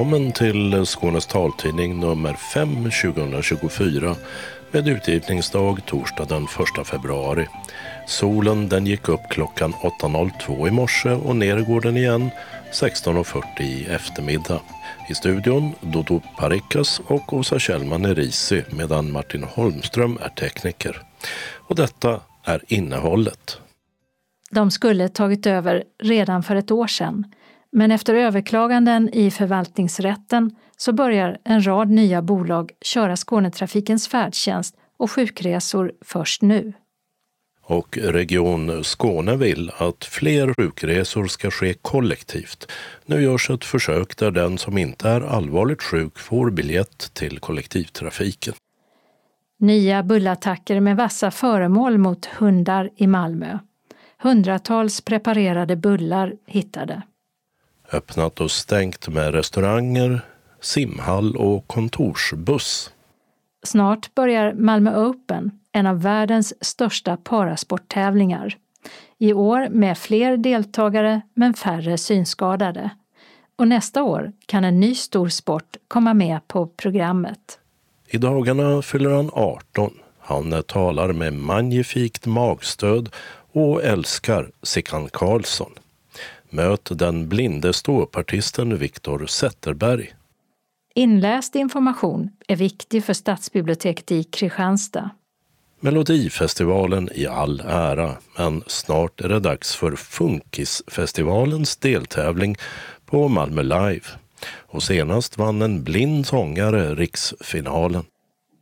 Välkommen till Skånes taltidning nummer 5 2024 med utgivningsdag torsdag den 1 februari. Solen den gick upp klockan 8.02 i morse och ner går den igen 16.40 i eftermiddag. I studion Dodo Parikas och Åsa Kjellman Erisi medan Martin Holmström är tekniker. Och detta är innehållet. De skulle tagit över redan för ett år sedan men efter överklaganden i förvaltningsrätten så börjar en rad nya bolag köra Skånetrafikens färdtjänst och sjukresor först nu. Och Region Skåne vill att fler sjukresor ska ske kollektivt. Nu görs ett försök där den som inte är allvarligt sjuk får biljett till kollektivtrafiken. Nya bullattacker med vassa föremål mot hundar i Malmö. Hundratals preparerade bullar hittade öppnat och stängt med restauranger, simhall och kontorsbuss. Snart börjar Malmö Open, en av världens största parasporttävlingar. I år med fler deltagare men färre synskadade. Och nästa år kan en ny stor sport komma med på programmet. I dagarna fyller han 18. Han talar med magnifikt magstöd och älskar Sickan Karlsson. Möt den blinde ståuppartisten Viktor Zetterberg. Inläst information är viktig för Stadsbiblioteket i Kristianstad. Melodifestivalen i all ära, men snart är det dags för Funkisfestivalens deltävling på Malmö Live. Och senast vann en blind sångare riksfinalen.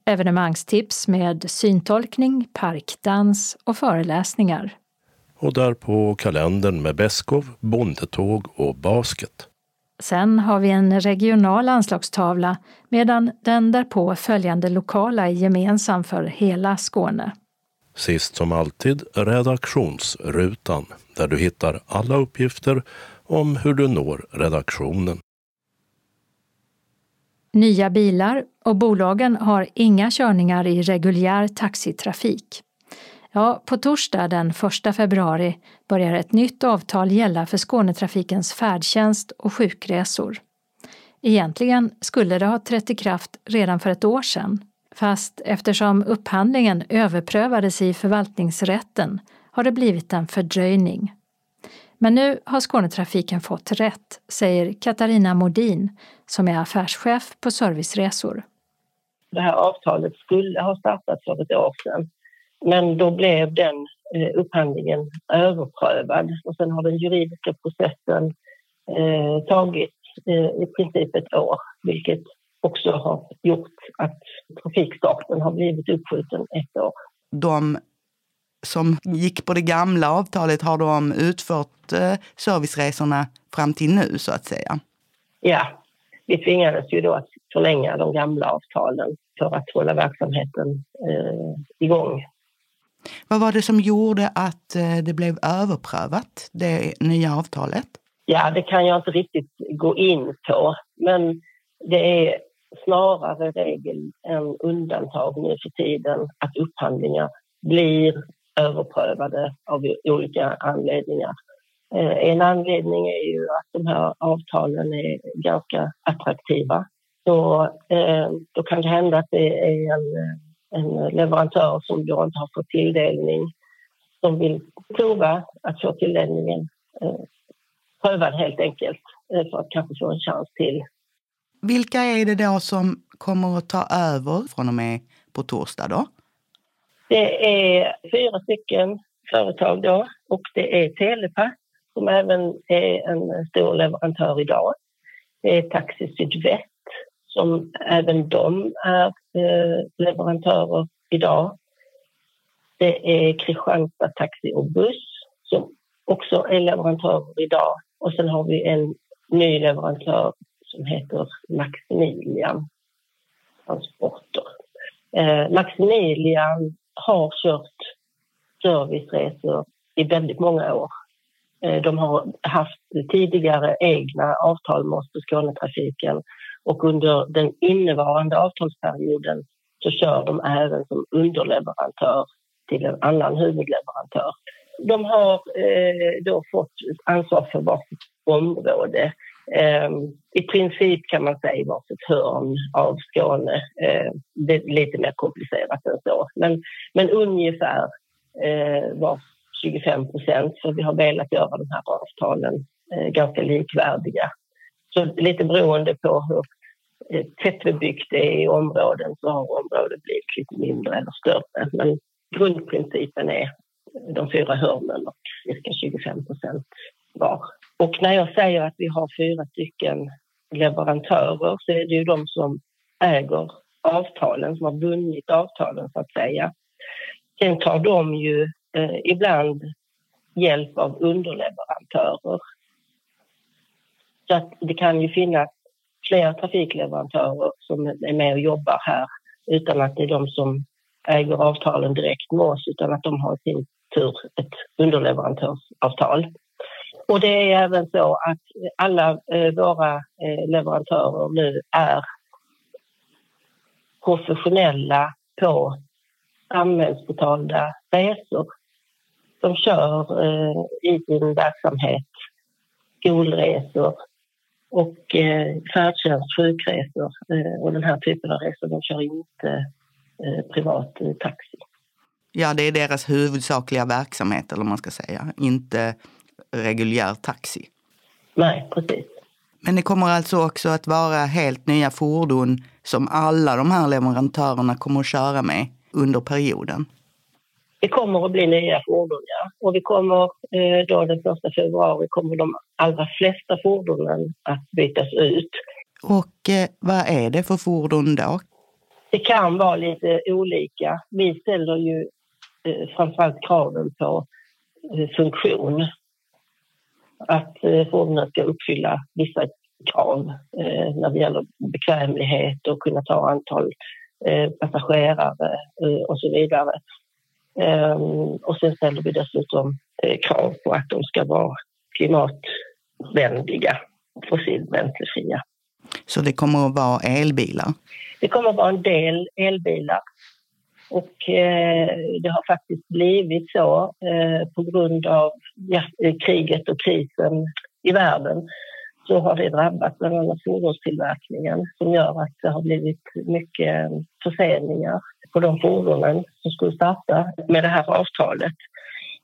Evenemangstips med syntolkning, parkdans och föreläsningar och där på kalendern med Beskov, bondetåg och basket. Sen har vi en regional anslagstavla medan den därpå följande lokala är gemensam för hela Skåne. Sist som alltid redaktionsrutan där du hittar alla uppgifter om hur du når redaktionen. Nya bilar och bolagen har inga körningar i reguljär taxitrafik. Ja, på torsdag den 1 februari börjar ett nytt avtal gälla för Skånetrafikens färdtjänst och sjukresor. Egentligen skulle det ha trätt i kraft redan för ett år sedan, fast eftersom upphandlingen överprövades i förvaltningsrätten har det blivit en fördröjning. Men nu har Skånetrafiken fått rätt, säger Katarina Modin som är affärschef på Serviceresor. Det här avtalet skulle ha startat för ett år sedan men då blev den eh, upphandlingen överprövad och sen har den juridiska processen eh, tagit eh, i princip ett år, vilket också har gjort att trafikstarten har blivit uppskjuten ett år. De som gick på det gamla avtalet, har de utfört eh, serviceresorna fram till nu så att säga? Ja, vi tvingades ju då att förlänga de gamla avtalen för att hålla verksamheten eh, igång vad var det som gjorde att eh, det blev överprövat, det nya avtalet? Ja, det kan jag inte riktigt gå in på, men det är snarare regel än undantag nu för tiden att upphandlingar blir överprövade av olika anledningar. Eh, en anledning är ju att de här avtalen är ganska attraktiva. Så eh, då kan det hända att det är en en leverantör som då inte har fått tilldelning som vill prova att få tilldelningen eh, prövad helt enkelt eh, för att kanske få en chans till. Vilka är det då som kommer att ta över från och med på torsdag då? Det är fyra stycken företag då och det är Telepass som även är en stor leverantör idag. Det är Taxi Sydväst som även de är eh, leverantörer idag. Det är Kristianstad Taxi och Buss som också är leverantörer idag. Och sen har vi en ny leverantör som heter Maximilian Transporter. Eh, Maximilian har kört serviceresor i väldigt många år. Eh, de har haft tidigare egna avtal med oss på Skånetrafiken och under den innevarande avtalsperioden så kör de även som underleverantör till en annan huvudleverantör. De har eh, då fått ansvar för varsitt område. Eh, I princip kan man säga varsitt hörn av Skåne. Eh, det är lite mer komplicerat än så. Men, men ungefär eh, var 25 procent. Så vi har velat göra de här avtalen eh, ganska likvärdiga. Så lite beroende på hur eh, tättbebyggt det är i områden så har området blivit lite mindre eller större. Men grundprincipen är de fyra hörnen och cirka 25 procent var. Och när jag säger att vi har fyra stycken leverantörer så är det ju de som äger avtalen, som har vunnit avtalen så att säga. Sen tar de ju eh, ibland hjälp av underleverantörer. Så att det kan ju finnas fler trafikleverantörer som är med och jobbar här utan att det är de som äger avtalen direkt med oss utan att de har i sin tur ett underleverantörsavtal. Och det är även så att alla eh, våra eh, leverantörer nu är professionella på samhällsbetalda resor. De kör eh, i sin verksamhet skolresor och eh, färdtjänst, sjukresor eh, och den här typen av resor. De kör inte eh, privat eh, taxi. Ja, det är deras huvudsakliga verksamhet, eller man ska säga. Inte reguljär taxi. Nej, precis. Men det kommer alltså också att vara helt nya fordon som alla de här leverantörerna kommer att köra med under perioden. Det kommer att bli nya fordon, ja. Och vi kommer eh, då den 1 februari kommer de allra flesta fordonen att bytas ut. Och eh, vad är det för fordon då? Det kan vara lite olika. Vi ställer ju eh, framförallt kraven på eh, funktion. Att eh, fordonen ska uppfylla vissa krav eh, när det gäller bekvämlighet och kunna ta antal eh, passagerare och så vidare. Ehm, och sen ställer vi dessutom eh, krav på att de ska vara klimatvänliga, fossilbränslefria. Så det kommer att vara elbilar? Det kommer att vara en del elbilar. Och eh, det har faktiskt blivit så eh, på grund av ja, kriget och krisen i världen så har det drabbat bland annat fordonstillverkningen som gör att det har blivit mycket förseningar på de fordonen som skulle starta med det här avtalet.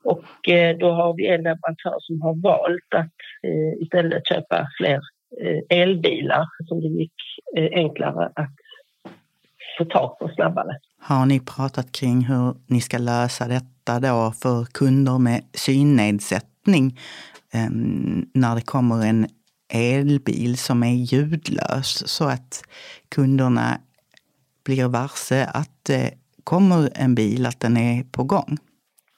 Och eh, då har vi en leverantör som har valt att eh, istället köpa fler eh, elbilar som det gick enklare att få tag på snabbare. Har ni pratat kring hur ni ska lösa detta då för kunder med synnedsättning ehm, när det kommer en elbil som är ljudlös så att kunderna blir varse att det kommer en bil, att den är på gång?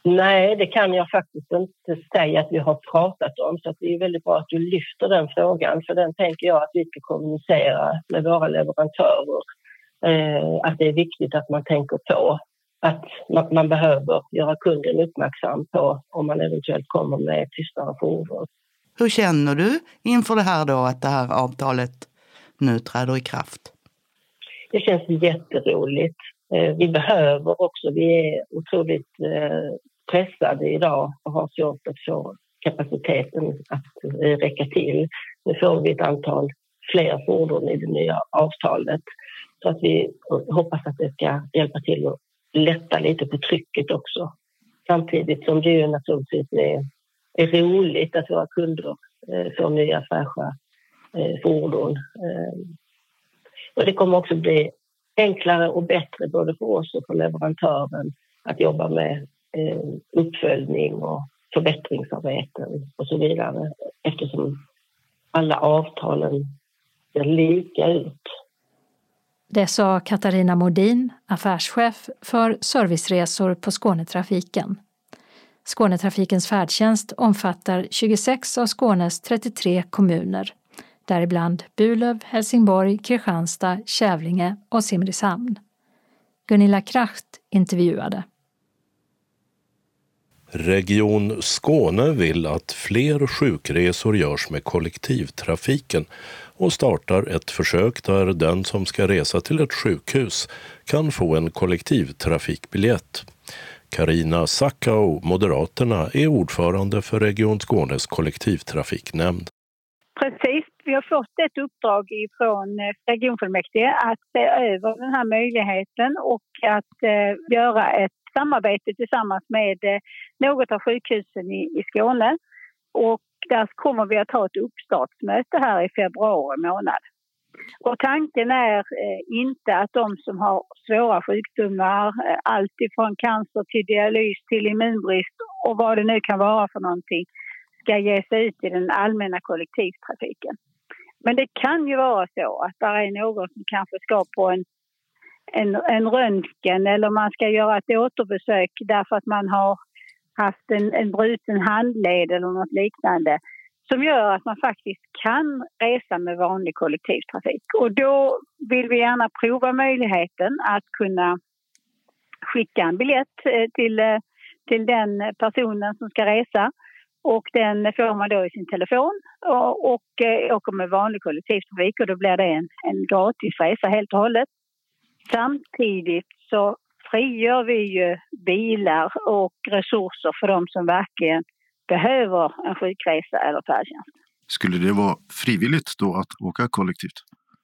Nej, det kan jag faktiskt inte säga att vi har pratat om. Så det är väldigt bra att du lyfter den frågan. För den tänker jag att vi ska kommunicera med våra leverantörer. Eh, att det är viktigt att man tänker på att man, man, behöver göra kunden uppmärksam på om man eventuellt kommer med ett tystare fordon. Hur känner du inför det här då, att det här avtalet nu träder i kraft? Det känns jätteroligt. Eh, vi behöver också, vi är otroligt eh, pressade idag och har svårt att få kapaciteten att eh, räcka till. Nu får vi ett antal fler fordon i det nya avtalet så att vi hoppas att det ska hjälpa till att lätta lite på trycket också. Samtidigt som det ju naturligtvis är är roligt att våra kunder får nya fräscha fordon. Och det kommer också bli enklare och bättre både för oss och för leverantören att jobba med eh, uppföljning och förbättringsarbeten och så vidare eftersom alla avtalen ser lika ut. Det sa Katarina Modin, affärschef för serviceresor på Skånetrafiken. Skånetrafikens färdtjänst omfattar 26 av Skånes 33 kommuner, däribland Burlöv, Helsingborg, Kristianstad, Kävlinge och Simrishamn. Gunilla Kracht intervjuade. Region Skåne vill att fler sjukresor görs med kollektivtrafiken och startar ett försök där den som ska resa till ett sjukhus kan få en kollektivtrafikbiljett. Karina Sackau, Moderaterna, är ordförande för Region Skånes kollektivtrafiknämnd. Precis, har fått ett uppdrag från eh, regionfullmäktige att se över den här möjligheten och att eh, göra ett samarbete tillsammans med eh, något av sjukhusen i Skåne. Och där kommer vi att ha ett uppstartsmöte här i februari månad. Och tanken är eh, inte att de som har svåra sjukdomar, eh, allt ifrån cancer till dialys till immunbrist och vad det nu kan vara för någonting, ska ge sig ut i den allmänna kollektivtrafiken. Men det kan ju vara så att det är någon som kanske ska på en, en, en röntgen eller man ska göra ett återbesök därför att man har haft en, en bruten handled eller något liknande som gör att man faktiskt kan resa med vanlig kollektivtrafik. Och då vill vi gärna prova möjligheten att kunna skicka en biljett eh, till, eh, till den personen som ska resa. Och den får man då i sin telefon och, och eh, åker med vanlig kollektivtrafik och då blir det en, en gratis resa helt och hållet. Samtidigt så frigör vi ju bilar och resurser för de som verkligen behöver en sjukresa eller färdtjänst. Skulle det vara frivilligt då att åka kollektivt?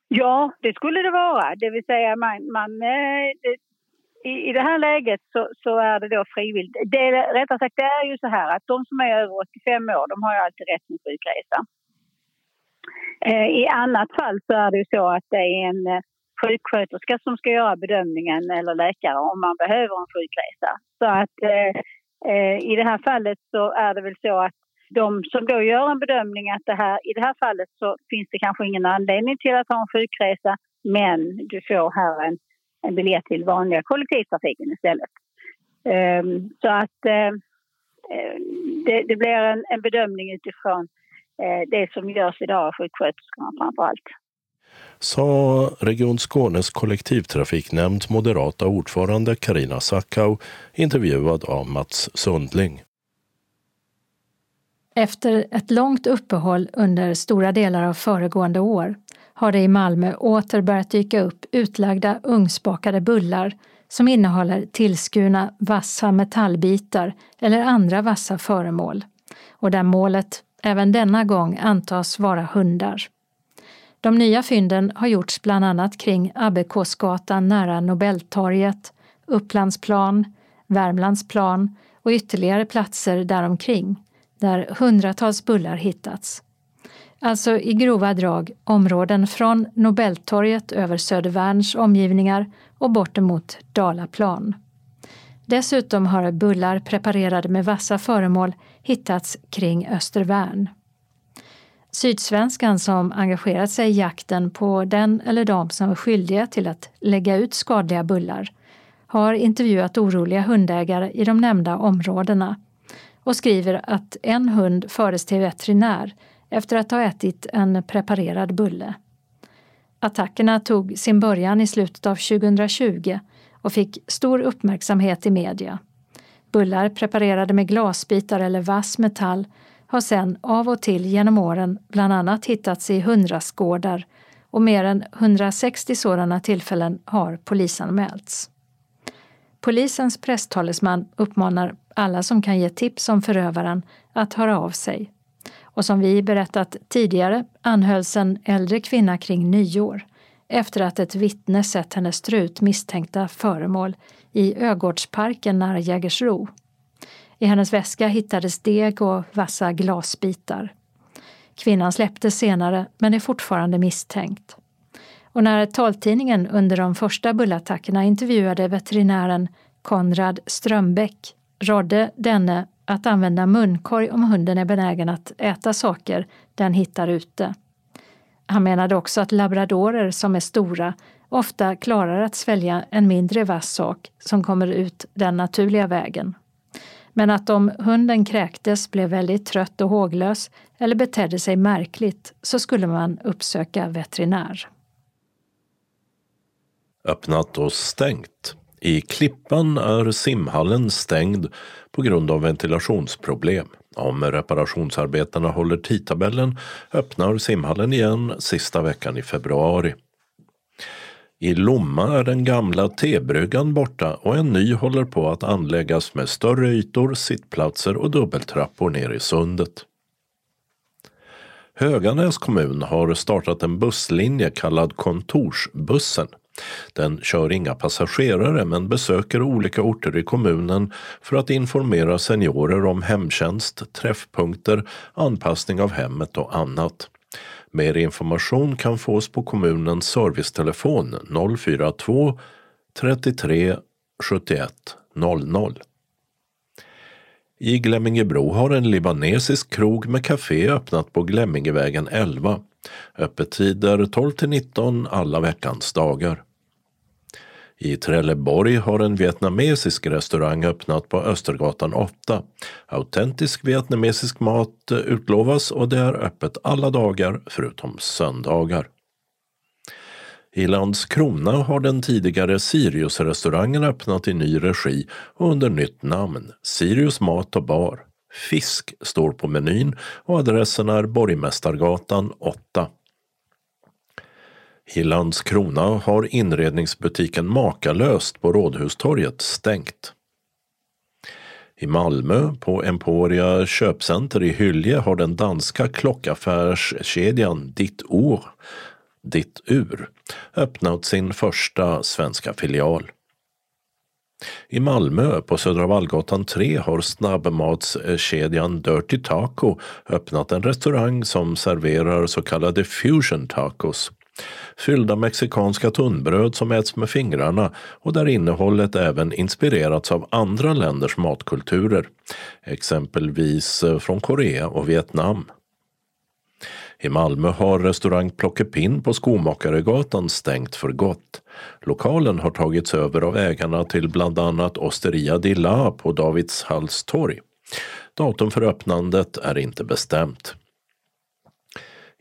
Ja, det skulle det vara. Det vill säga man, man eh, i, i det här läget så, så är det då frivilligt. Det, rättare sagt, det är ju så här att de som är över 85 år, de har ju alltid rätt till sjukresa. Eh, I annat fall så är det ju så att det är en eh, sjuksköterska som ska göra bedömningen eller läkare om man behöver en sjukresa. Så att eh, Eh, I det här fallet så är det väl så att de som då gör en bedömning att det här, i det här fallet så finns det kanske ingen anledning till att ha en sjukresa men du får här en, en biljett till vanliga kollektivtrafiken istället. Um, så att uh, det, det, blir en, en bedömning utifrån uh, det som görs idag av sjuksköterskorna framför allt sa Region Skånes kollektivtrafiknämnd moderata ordförande Karina Sackau intervjuad av Mats Sundling. Efter ett långt uppehåll under stora delar av föregående år har det i Malmö åter börjat dyka upp utlagda ugnsbakade bullar som innehåller tillskurna vassa metallbitar eller andra vassa föremål och där målet även denna gång antas vara hundar. De nya fynden har gjorts bland annat kring Abbekåsgatan nära Nobeltorget, Upplandsplan, Värmlandsplan och ytterligare platser däromkring, där hundratals bullar hittats. Alltså i grova drag områden från Nobeltorget över Södervärns omgivningar och bortemot Dalaplan. Dessutom har bullar preparerade med vassa föremål hittats kring Östervärn. Sydsvenskan som engagerat sig i jakten på den eller de som är skyldiga till att lägga ut skadliga bullar har intervjuat oroliga hundägare i de nämnda områdena och skriver att en hund fördes till veterinär efter att ha ätit en preparerad bulle. Attackerna tog sin början i slutet av 2020 och fick stor uppmärksamhet i media. Bullar preparerade med glasbitar eller vass metall har sedan av och till genom åren bland annat hittats i hundrastgårdar och mer än 160 sådana tillfällen har polisanmälts. Polisens presstalesman uppmanar alla som kan ge tips om förövaren att höra av sig. Och som vi berättat tidigare anhölls en äldre kvinna kring nyår efter att ett vittne sett henne strut misstänkta föremål i Ögårdsparken nära Jägersro. I hennes väska hittades deg och vassa glasbitar. Kvinnan släpptes senare men är fortfarande misstänkt. Och när taltidningen under de första bullattackerna intervjuade veterinären Konrad Strömbäck rådde denne att använda munkorg om hunden är benägen att äta saker den hittar ute. Han menade också att labradorer som är stora ofta klarar att svälja en mindre vass sak som kommer ut den naturliga vägen men att om hunden kräktes, blev väldigt trött och håglös eller betedde sig märkligt så skulle man uppsöka veterinär. Öppnat och stängt. I Klippan är simhallen stängd på grund av ventilationsproblem. Om reparationsarbetena håller tidtabellen öppnar simhallen igen sista veckan i februari. I Lomma är den gamla tebryggan borta och en ny håller på att anläggas med större ytor, sittplatser och dubbeltrappor ner i sundet. Höganäs kommun har startat en busslinje kallad Kontorsbussen. Den kör inga passagerare men besöker olika orter i kommunen för att informera seniorer om hemtjänst, träffpunkter, anpassning av hemmet och annat. Mer information kan fås på kommunens servicetelefon 042 33 71 00. I Glemmingebro har en libanesisk krog med café öppnat på Glemmingevägen 11. Öppettider 12 till 19 alla veckans dagar. I Trelleborg har en vietnamesisk restaurang öppnat på Östergatan 8. Autentisk vietnamesisk mat utlovas och det är öppet alla dagar förutom söndagar. I Landskrona har den tidigare Sirius-restaurangen öppnat i ny regi och under nytt namn, Sirius Mat och Bar. Fisk står på menyn och adressen är Borgmästargatan 8. I Landskrona har inredningsbutiken Makalöst på Rådhustorget stängt. I Malmö, på Emporia köpcenter i Hylje, har den danska klockaffärskedjan Ditt Ur, Ditt Ur öppnat sin första svenska filial. I Malmö på Södra Vallgatan 3 har snabbmatskedjan Dirty Taco öppnat en restaurang som serverar så kallade fusion tacos fyllda mexikanska tunnbröd som äts med fingrarna och där innehållet även inspirerats av andra länders matkulturer, exempelvis eh, från Korea och Vietnam. I Malmö har restaurang Plockepinn på Skomakaregatan stängt för gott. Lokalen har tagits över av ägarna till bland annat Osteria di La på Davidshallstorg. Datum för öppnandet är inte bestämt.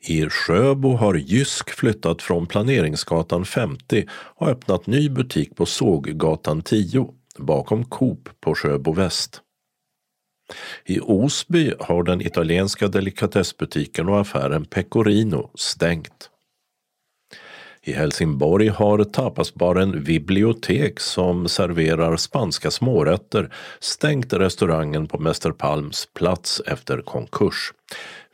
I Sjöbo har Jysk flyttat från Planeringsgatan 50 och öppnat ny butik på Såggatan 10 bakom Coop på Sjöbo väst. I Osby har den italienska delikatessbutiken och affären Pecorino stängt. I Helsingborg har tapasbaren Bibliotek som serverar spanska smårätter stängt restaurangen på Mäster Palms plats efter konkurs.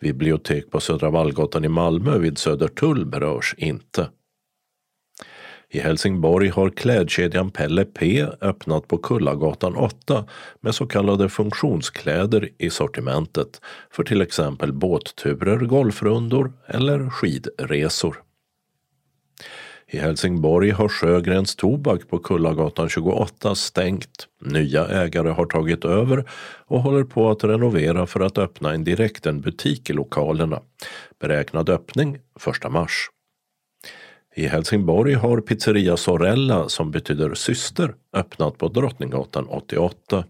Bibliotek på Södra Vallgatan i Malmö vid Södertull berörs inte. I Helsingborg har klädkedjan Pelle P öppnat på Kullagatan 8 med så kallade funktionskläder i sortimentet för till exempel båtturer, golfrundor eller skidresor. I Helsingborg har Sjögrens Tobak på Kullagatan 28 stängt. Nya ägare har tagit över och håller på att renovera för att öppna en direktenbutik i lokalerna. Beräknad öppning 1 mars. I Helsingborg har pizzeria Sorella, som betyder syster, öppnat på Drottninggatan 88.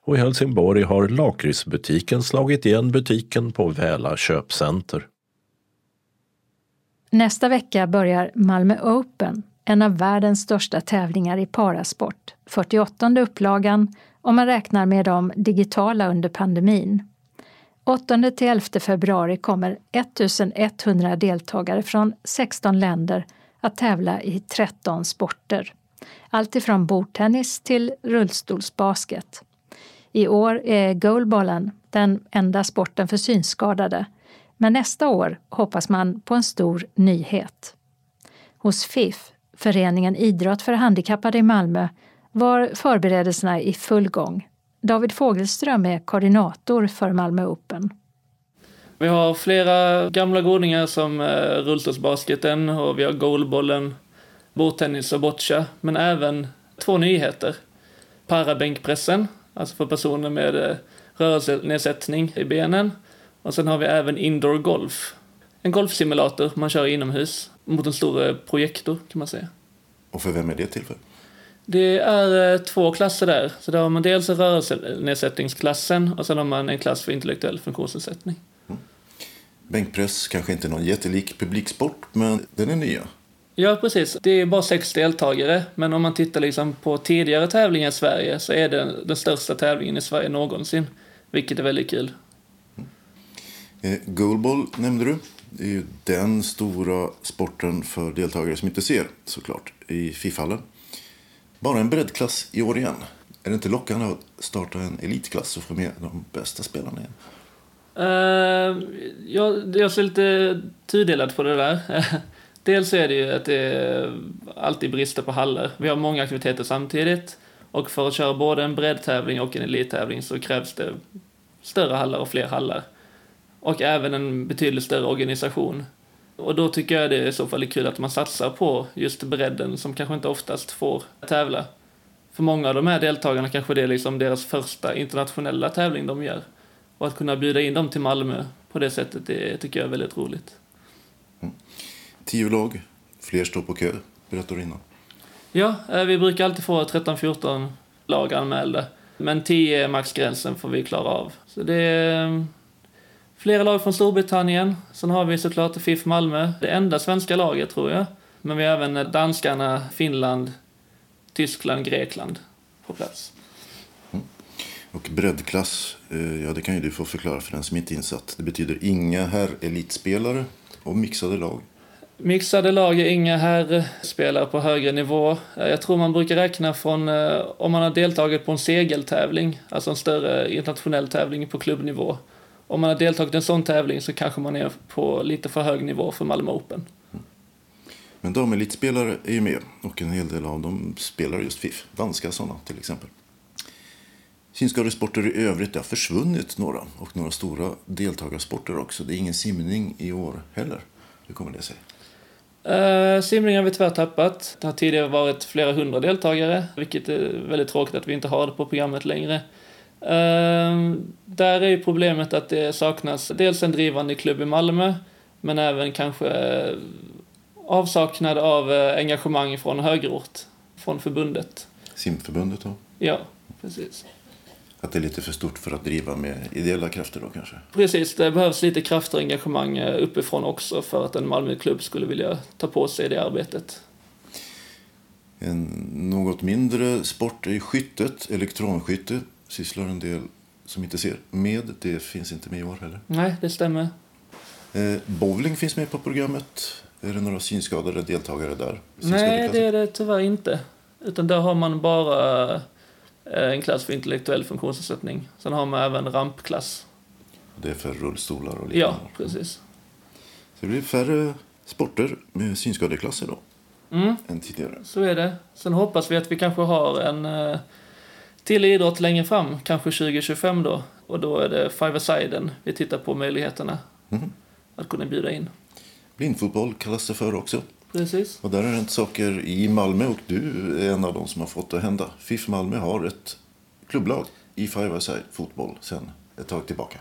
Och i Helsingborg har lakritsbutiken slagit igen butiken på Väla köpcenter. Nästa vecka börjar Malmö Open, en av världens största tävlingar i parasport. 48 upplagan om man räknar med de digitala under pandemin. 8 till 11 februari kommer 1100 deltagare från 16 länder att tävla i 13 sporter. Alltifrån bordtennis till rullstolsbasket. I år är goalballen den enda sporten för synskadade men nästa år hoppas man på en stor nyhet. Hos FIF, Föreningen Idrott för handikappade i Malmö, var förberedelserna i full gång. David Fogelström är koordinator för Malmö Open. Vi har flera gamla godingar som eh, rullstolsbasketen och vi har goalbollen, bordtennis och boccia, men även två nyheter. Parabänkpressen, alltså för personer med eh, rörelsenedsättning i benen och sen har vi även indoor golf. En golfsimulator man kör inomhus mot en stor eh, projektor kan man säga. Och för vem är det till för? Det är eh, två klasser där. Så då har man dels rörelsenedsättningsklassen och sen har man en klass för intellektuell funktionsnedsättning. Mm. Bänkpress kanske inte är någon jättelik publiksport, men den är nya. Ja, precis. Det är bara sex deltagare, men om man tittar liksom på tidigare tävlingar i Sverige så är det den största tävlingen i Sverige någonsin, vilket är väldigt kul. Eh, goalball nämnde du. Det är ju den stora sporten för deltagare som inte ser såklart i FIF-hallen. Bara en breddklass i år igen. Är det inte lockande att starta en elitklass och få med de bästa spelarna igen? Uh, jag, jag ser lite tudelat på det där. Dels är det ju att det alltid brister på hallar. Vi har många aktiviteter samtidigt. Och för att köra både en breddtävling och en elittävling så krävs det större hallar och fler hallar. Och även en betydligt större organisation. Och då tycker jag det är i så fall är kul att man satsar på just bredden som kanske inte oftast får tävla. För många av de här deltagarna kanske det är liksom deras första internationella tävling de gör. Och att kunna bjuda in dem till Malmö på det sättet, det tycker jag är väldigt roligt. Mm. Tio lag, fler står på kö, berättade du innan. Ja, eh, vi brukar alltid få 13-14 lag anmälda. Men 10 är maxgränsen får vi klara av. Så det mm, flera lag från Storbritannien. Sen har vi såklart FIF Malmö, det enda svenska laget tror jag. Men vi har även danskarna, Finland, Tyskland, Grekland på plats. Mm. Och breddklass, eh, ja det kan ju du få förklara för den som inte är insatt. Det betyder inga herr elitspelare och mixade lag. Mixade lag är inga herrspelare på högre nivå. Eh, jag tror man brukar räkna från eh, om man har deltagit på en segeltävling, alltså en större internationell tävling på klubbnivå. Om man har deltagit i en sån tävling så kanske man är på lite för hög nivå för Malmö Open. Men damelitspelare är ju med och en hel del av dem spelar just FIF. Danska sådana till exempel. Synskadesporter i övrigt, det har försvunnit några och några stora deltagarsporter också. Det är ingen simning i år heller. Hur kommer det sig? Uh, simning har vi tyvärr tappat. Det har tidigare varit flera hundra deltagare, vilket är väldigt tråkigt att vi inte har det på programmet längre. Uh, där är ju problemet att det saknas dels en drivande klubb i Malmö, men även kanske avsaknad av eh, engagemang från högerort, från förbundet. Simförbundet då? Ja, precis. Att det är lite för stort för att driva med ideella krafter då kanske? Precis, det behövs lite krafter och engagemang eh, uppifrån också för att en Malmöklubb skulle vilja ta på sig det arbetet. En något mindre sport är skyttet, elektronskytte. Sysslar en del som inte ser med. Det finns inte med i år heller. Nej, det stämmer. Eh, bowling finns med på programmet. Är det några synskadade deltagare där? Nej, det är det tyvärr inte. Utan där har man bara eh, en klass för intellektuell funktionsnedsättning. Sen har man även rampklass. Det är för rullstolar och liknande? Ja, precis. Så det blir färre sporter med synskadeklasser då? Mm. Än tidigare? Så är det. Sen hoppas vi att vi kanske har en eh, till idrott längre fram, kanske 2025 då. Och då är det five-a-siden vi tittar på möjligheterna mm. att kunna bjuda in. Blindfotboll kallas det för också. Precis. Och där har hänt saker i Malmö och du är en av dem som har fått det hända. FIF Malmö har ett klubblag i Five Side fotboll sedan ett tag tillbaka.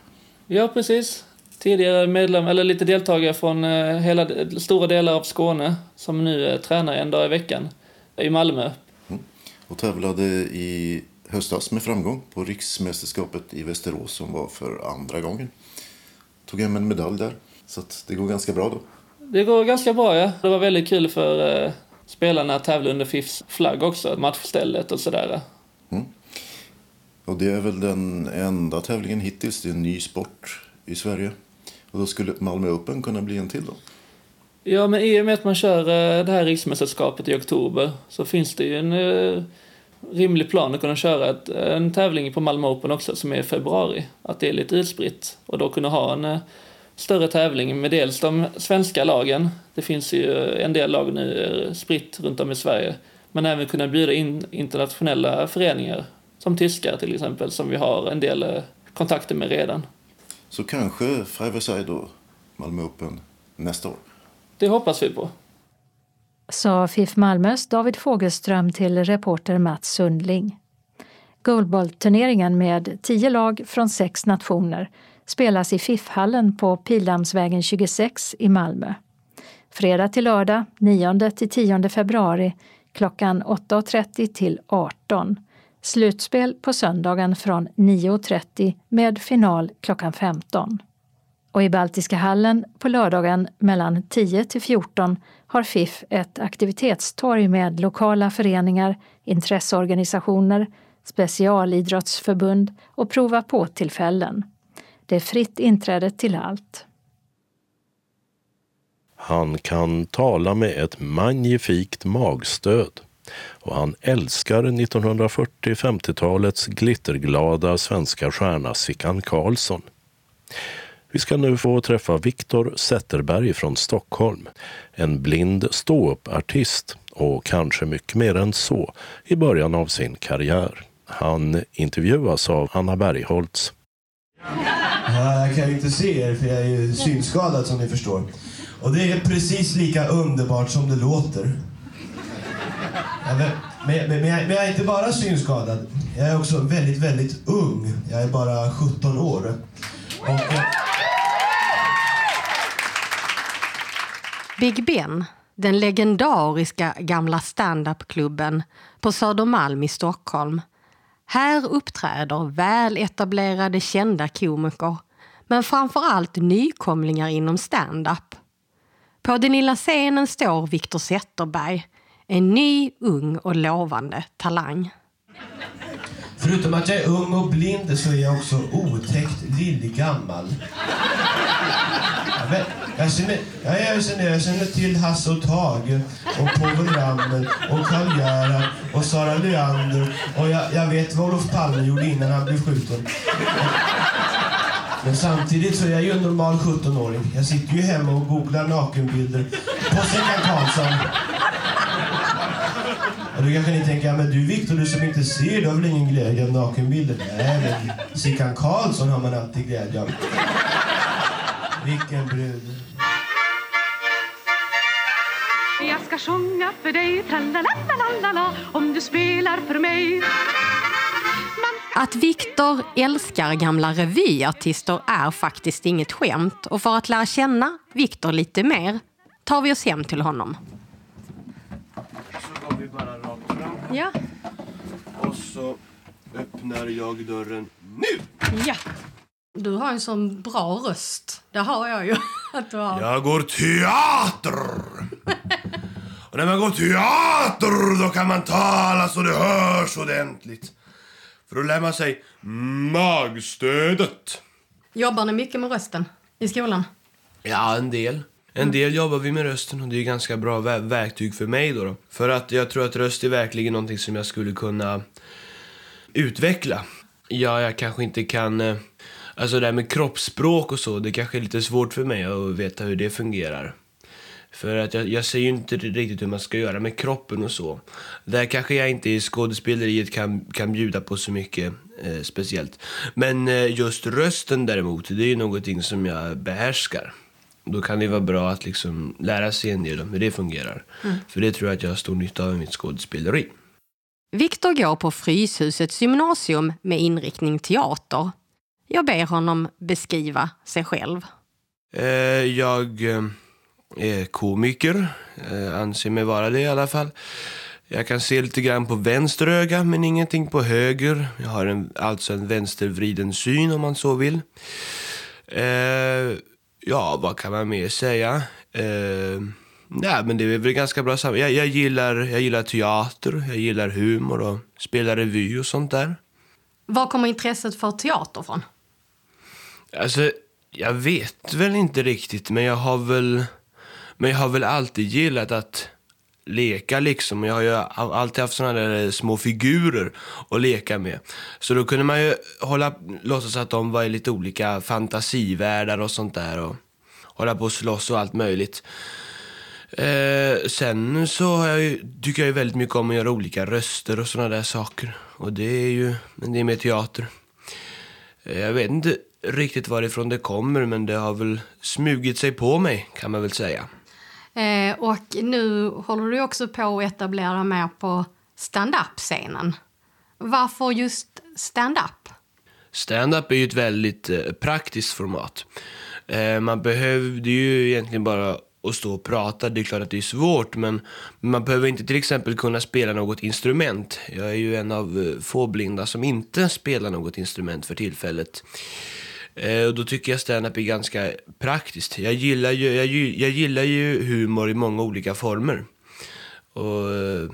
Ja, precis. Tidigare medlem, eller lite deltagare från eh, hela, stora delar av Skåne som nu eh, tränar en dag i veckan i Malmö. Mm. Och tävlade i höstas med framgång på riksmästerskapet i Västerås som var för andra gången. Tog hem en medalj där, så det går ganska bra då. Det går ganska bra, ja. Det var väldigt kul för eh, spelarna att tävla under FIFs flagg också, matchstället och sådär. Mm. Och det är väl den enda tävlingen hittills, det är en ny sport i Sverige. Och då skulle Malmö Open kunna bli en till då? Ja, men i och med att man kör eh, det här riksmästerskapet i oktober så finns det ju en eh, rimlig plan att kunna köra ett, en tävling på Malmö Open också som är i februari. Att det är lite utspritt och då kunna ha en eh, större tävling med dels de svenska lagen. Det finns ju en del lag nu spritt runt om i Sverige. Men även kunna bjuda in internationella föreningar, som tyskar till exempel, som vi har en del eh, kontakter med redan. Så kanske Side då, Malmö Open, nästa år? Det hoppas vi på. Sa FIF Malmös David Fogelström till reporter Mats Sundling. Goalballturneringen med tio lag från sex nationer spelas i FIF-hallen på Pildammsvägen 26 i Malmö. Fredag till lördag 9 till 10 februari klockan 8.30 till 18. Slutspel på söndagen från 9.30 med final klockan 15. Och i Baltiska hallen på lördagen mellan 10 till 14 har FIF ett aktivitetstorg med lokala föreningar, intresseorganisationer, specialidrottsförbund och prova på-tillfällen. Det är fritt inträde till allt. Han kan tala med ett magnifikt magstöd och han älskar 1940-50-talets glitterglada svenska stjärna Sickan Karlsson. Vi ska nu få träffa Viktor Zetterberg från Stockholm. En blind ståuppartist och kanske mycket mer än så i början av sin karriär. Han intervjuas av Anna Bergholtz. Ja, jag kan ju inte se er för jag är ju synskadad som ni förstår. Och det är precis lika underbart som det låter. Ja, men, men, men, jag, men jag är inte bara synskadad. Jag är också väldigt, väldigt ung. Jag är bara 17 år. Big Ben, den legendariska gamla standupklubben på Södermalm i Stockholm. Här uppträder väletablerade kända komiker men framför allt nykomlingar inom standup. På den lilla scenen står Viktor Zetterberg, en ny, ung och lovande talang förutom att jag är ung och blind så är jag också otäckt lillgammal. Ja, Jag känner, jag, känner, jag känner till Hasse och Tage och Povel Ramel och Karl Gerhard och Sara Leander och jag, jag vet vad Olof Palme gjorde innan han blev skjuten. Men samtidigt så är jag ju en normal 17-åring. Jag sitter ju hemma och googlar nakenbilder på Sickan Karlsson. Och då kanske ni tänker, ja, men du Viktor, du som inte ser, du har väl ingen glädje av nakenbilder? Nej, men Sickan Karlsson har man alltid glädje av. Vilken brud. Jag ska sjunga för dig, tralalalala, om du spelar för mig. Att Viktor älskar gamla revyartister är faktiskt inget skämt och för att lära känna Viktor lite mer tar vi oss hem till honom. Så går vi bara rakt fram Ja. och så öppnar jag dörren nu. ja. Du har en sån bra röst. Det har jag ju. Att du har. Jag går teater! Och när man går teater då kan man tala så det hörs ordentligt. För då lär man sig magstödet. Jobbar ni mycket med rösten i skolan? Ja, en del. En del jobbar vi med rösten och det är ganska bra verktyg för mig då, då. För att jag tror att röst är verkligen någonting som jag skulle kunna utveckla. Ja, jag kanske inte kan... eh, Alltså det här med kroppsspråk och så, det kanske är lite svårt för mig att veta hur det fungerar. För att jag, jag ser ju inte riktigt hur man ska göra med kroppen och så. Där kanske jag inte i skådespeleriet kan, kan bjuda på så mycket eh, speciellt. Men eh, just rösten däremot, det är ju någonting som jag behärskar. Då kan det vara bra att liksom lära sig en del om hur det fungerar. För det tror jag att jag har stor nytta av i mitt skådespeleri. Viktor går på Fryshusets gymnasium med inriktning teater. Jag ber honom beskriva sig själv. Eh, jag eh, är komiker, eh, anser mig vara det i alla fall. Jag kan se lite grann på vänster öga, men ingenting på höger. Jag har en, alltså en vänstervriden syn om man så vill. Eh, ja, vad kan man mer säga? Eh, nej, men det är väl ganska bra sam- jag, jag, gillar, jag gillar teater, jag gillar humor och spelar revy och sånt där. Var kommer intresset för teater från? Alltså, jag vet väl inte riktigt, men jag har väl... Men jag har väl alltid gillat att leka liksom. Jag har ju alltid haft sådana där eh, små figurer att leka med. Så då kunde man ju hålla, låtsas att de var i lite olika fantasivärldar och sånt där. Och hålla på och slåss och allt möjligt. Eh, sen så har jag ju, tycker jag ju väldigt mycket om att göra olika röster och sådana där saker. Och det är ju, men det är mer teater. Eh, Jag vet inte riktigt varifrån det kommer, men det har väl smugit sig på mig, kan man väl säga. Eh, och nu håller du också på att etablera mer på stand-up-scenen. Varför just stand-up? Stand-up är ju ett väldigt eh, praktiskt format. Eh, man behövde ju egentligen bara att stå och prata. Det är klart att det är svårt, men man behöver inte till exempel kunna spela något instrument. Jag är ju en av eh, få blinda som inte spelar något instrument för tillfället. Eh, och då tycker jag stand-up är ganska praktiskt. Jag gillar ju, jag, jag gillar ju humor i många olika former. Och, eh,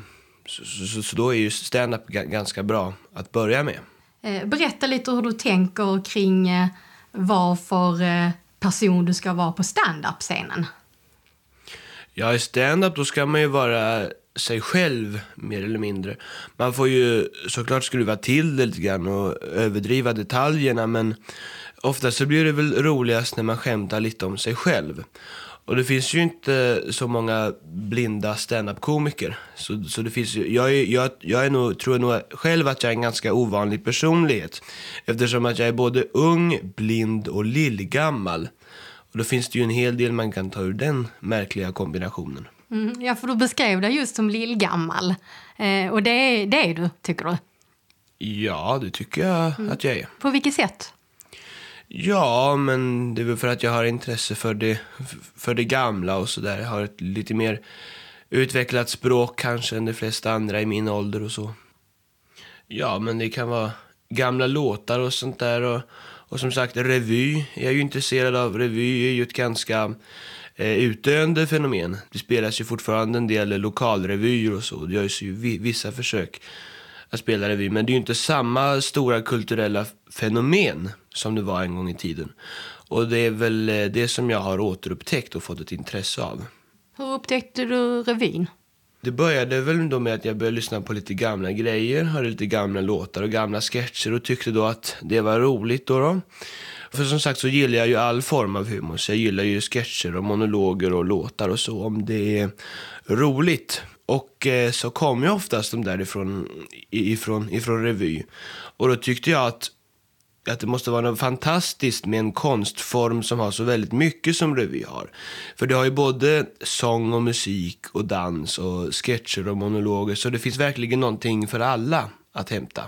så, så, så då är ju stand-up ga- ganska bra att börja med. Eh, berätta lite hur du tänker kring eh, vad för person du ska vara på stand-up-scenen. Ja, i stand-up då ska man ju vara sig själv, mer eller mindre. Man får ju såklart skruva till det lite grann och överdriva detaljerna, men Ofta så blir det väl roligast när man skämtar lite om sig själv. Och det finns ju inte så många blinda standup-komiker. Så, så det finns ju, jag, är, jag, jag är nog, tror nog själv att jag är en ganska ovanlig personlighet. Eftersom att jag är både ung, blind och lillgammal. Och då finns det ju en hel del man kan ta ur den märkliga kombinationen. Mm, ja, för du beskrev dig just som lillgammal. Eh, och det, är- det är du, tycker du? Ja, det tycker jag Mm. att jag är. På vilket sätt? Ja, men det är väl för att jag har intresse för det, för det gamla och sådär. Jag har ett lite mer utvecklat språk kanske än de flesta andra i min ålder och så. Ja, men det kan vara gamla låtar och sånt där. Och, och som sagt, revy. Jag är ju intresserad av. Revy är ju ett ganska eh, utdöende fenomen. Det spelas ju fortfarande en del lokalrevyer och så. Det görs ju vissa försök att spela revy. Men det är inte samma stora kulturella fenomen som det var en gång i tiden. Och det är väl eh, det som jag har återupptäckt och fått ett intresse av. Hur upptäckte du revyn? Det började väl då med att jag började lyssna på lite gamla grejer, hörde lite gamla låtar och gamla sketcher och tyckte då att det var roligt då. då. För som sagt så gillar jag ju all form av humor, så jag gillar ju sketcher och monologer och låtar och så om det är roligt. Och eh, så kom ju oftast de där ifrån, ifrån, revy. Och då tyckte jag att att det måste vara något fantastiskt med en konstform som har så väldigt mycket som revy har. För det har ju både sång och musik och dans och sketcher och monologer. Så det finns verkligen någonting för alla att hämta.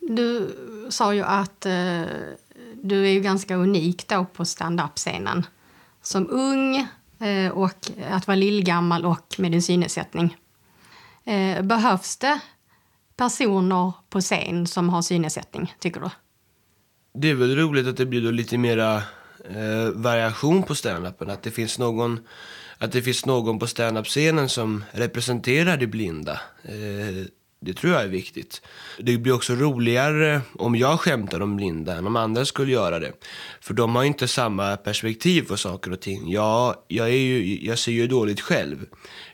Du sa ju att eh, du är ju ganska unik då på stand-up-scenen. Som ung Eh, och att vara lillgammal och med din synnedsättning. Eh, behövs det personer på scen som har synnedsättning, tycker du? Det är väl roligt att det blir då lite mera eh, variation på standupen. Att det finns någon, att det finns någon på standup-scenen som representerar det blinda. Eh, det tror jag är viktigt. Det blir också roligare om jag skämtar om blinda än om andra skulle göra det. För de har inte samma perspektiv på saker och ting. Jag, jag, är ju, jag ser ju dåligt själv.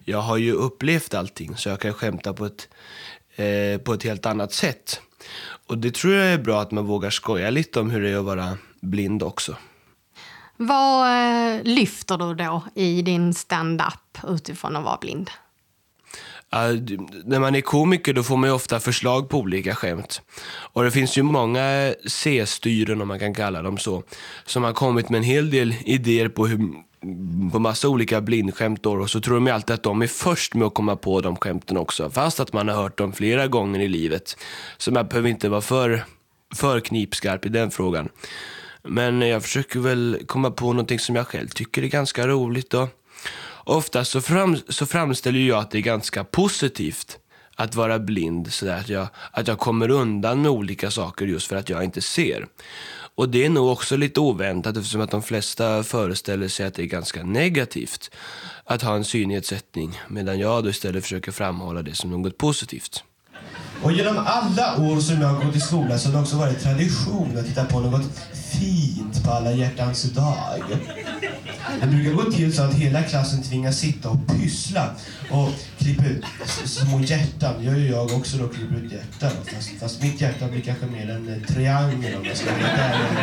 Jag har ju upplevt allting så jag kan skämta på ett, eh, på ett helt annat sätt. Och det tror jag är bra att man vågar skoja lite om hur det är att vara blind också. Vad eh, lyfter du då i din stand-up utifrån att vara blind? Uh, när man är komiker då får man ju ofta förslag på olika skämt. Och det finns ju många C-styren, om man kan kalla dem så, som har kommit med en hel del idéer på, hur, på massa olika blindskämt. Då, och så tror de ju alltid att de är först med att komma på de skämten också, fast att man har hört dem flera gånger i livet. Så man behöver inte vara för, för knipskarp i den frågan. Men jag försöker väl komma på någonting som jag själv tycker är ganska roligt. Då. Ofta så, fram, så framställer jag att det är ganska positivt att vara blind. Så där, att, jag, att jag kommer undan med olika saker just för att jag inte ser. Och det är nog också lite oväntat eftersom att de flesta föreställer sig att det är ganska negativt att ha en synnedsättning. Medan jag då istället försöker framhålla det som något positivt. Och genom alla år som jag har gått i skolan så har det också varit tradition att titta på något fint på alla hjärtans dag. Det brukar gå till så att hela klassen tvingas sitta och pyssla och klippa ut små hjärtan. Det gör ju jag också då, klipper ut hjärtan. Fast, fast mitt hjärta blir kanske mer en eh, triangel om jag ska vara ärlig.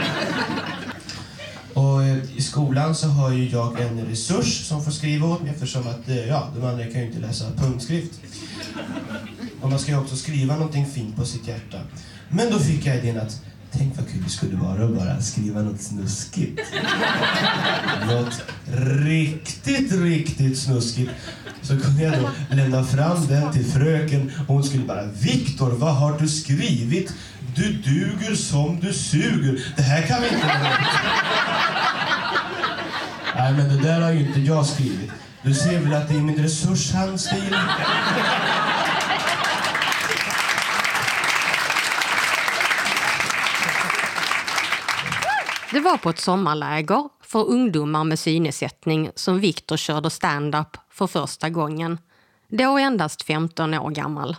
Och eh, i skolan så har ju jag en resurs som får skriva åt mig eftersom att eh, ja, de andra kan ju inte läsa punktskrift. Och man ska ju också skriva någonting fint på sitt hjärta. Men då fick jag idén att tänk vad kul det skulle vara att bara skriva något snuskigt. Något riktigt, riktigt snuskigt. Så kunde jag då lämna fram den till fröken och hon skulle bara Viktor, vad har du skrivit? Du duger som du suger. Det här kan vi inte. Nej, men det där har ju inte jag skrivit. Du ser väl att det är min resurshandstil? Det var på ett sommarläger för ungdomar med synnedsättning som Viktor körde stand-up för första gången. Då endast 15 år gammal.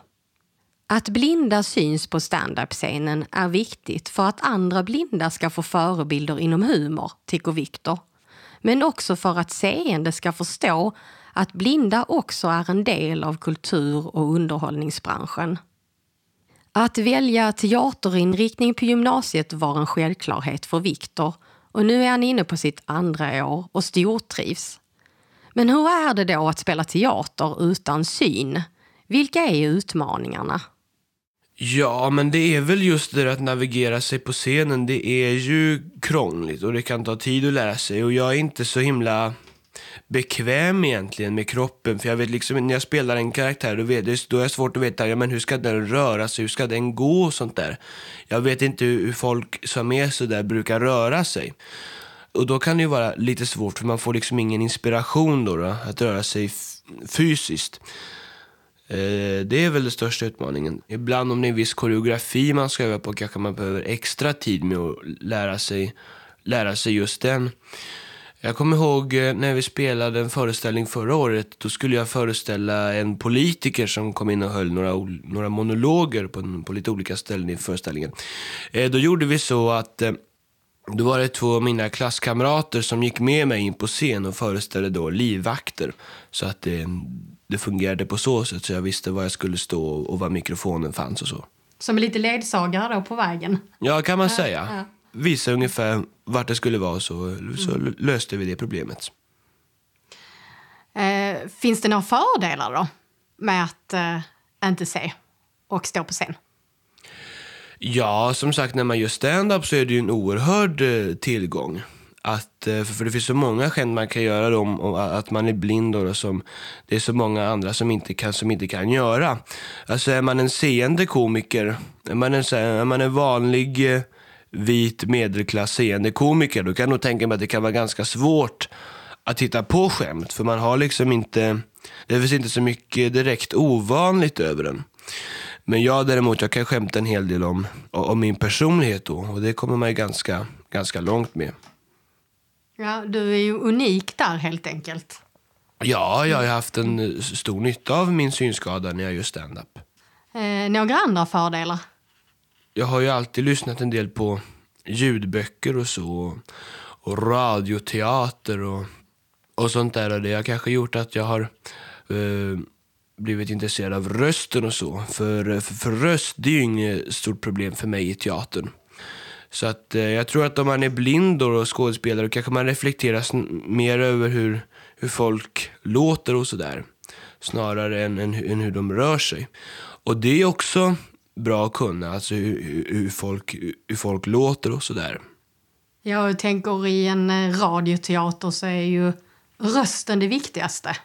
Att blinda syns på standup-scenen är viktigt för att andra blinda ska få förebilder inom humor, tycker Viktor. Men också för att seende ska förstå att blinda också är en del av kultur och underhållningsbranschen. Att välja teaterinriktning på gymnasiet var en självklarhet för Viktor och nu är han inne på sitt andra år och stortrivs. Men hur är det då att spela teater utan syn? Vilka är utmaningarna? Ja, men det är väl just det att navigera sig på scenen. Det är ju krångligt och det kan ta tid att lära sig. Och jag är inte så himla bekväm egentligen med kroppen. För jag vet liksom, när jag spelar en karaktär, då, vet, då är det svårt att veta ja, men hur ska den röra sig, hur ska den gå och sånt där. Jag vet inte hur folk som är sådär brukar röra sig. Och då kan det ju vara lite svårt för man får liksom ingen inspiration då, då att röra sig fysiskt. Eh, det är väl den största utmaningen. Ibland om det är en viss koreografi man ska öva på kanske man behöver extra tid med att lära sig, lära sig just den. Jag kommer ihåg eh, när vi spelade en föreställning förra året. Då skulle jag föreställa en politiker som kom in och höll några, några monologer på, på lite olika ställen i föreställningen. Eh, då gjorde vi så att då var det två av mina klasskamrater som gick med mig in på scen och föreställde då livvakter. Så att det, det fungerade på så sätt så jag visste var jag skulle stå och var mikrofonen fanns och så. Som lite ledsagare då på vägen? Ja, kan man säga. Ja. Visa ungefär vart det skulle vara så, så mm. löste vi det problemet. Eh, finns det några fördelar då med att eh, inte se och stå på scen? Ja, som sagt, när man gör stand-up så är det ju en oerhörd eh, tillgång. Att, eh, för det finns så många skämt man kan göra då, om, att man är blind och som det är så många andra som inte kan, som inte kan göra. Alltså är man en seende komiker, är man en, är man en vanlig eh, vit medelklass seende komiker, då kan jag nog tänka mig att det kan vara ganska svårt att hitta på skämt. För man har liksom inte, det finns inte så mycket direkt ovanligt över den. Men jag däremot, jag kan skämta en hel del om, om min personlighet då. Och det kommer man ju ganska, ganska långt med. Ja, du är ju unik där helt enkelt. Ja, jag har haft en stor nytta av min synskada när jag gör stand-up. Eh, några andra fördelar? Jag har ju alltid lyssnat en del på ljudböcker och så. Och radioteater och, och sånt där. Och det har kanske gjort att jag har eh, blivit intresserad av rösten och så. För, för, för röst, det är ju inget stort problem för mig i teatern. Så att eh, jag tror att om man är blind och skådespelare kanske man reflekterar mer över hur, hur folk låter och sådär. Snarare än, än, än, hur de rör sig. Och det är också bra att kunna, alltså hur, hur, folk, hur folk låter och sådär. Jag tänker i en eh, radioteater så är ju rösten det viktigaste.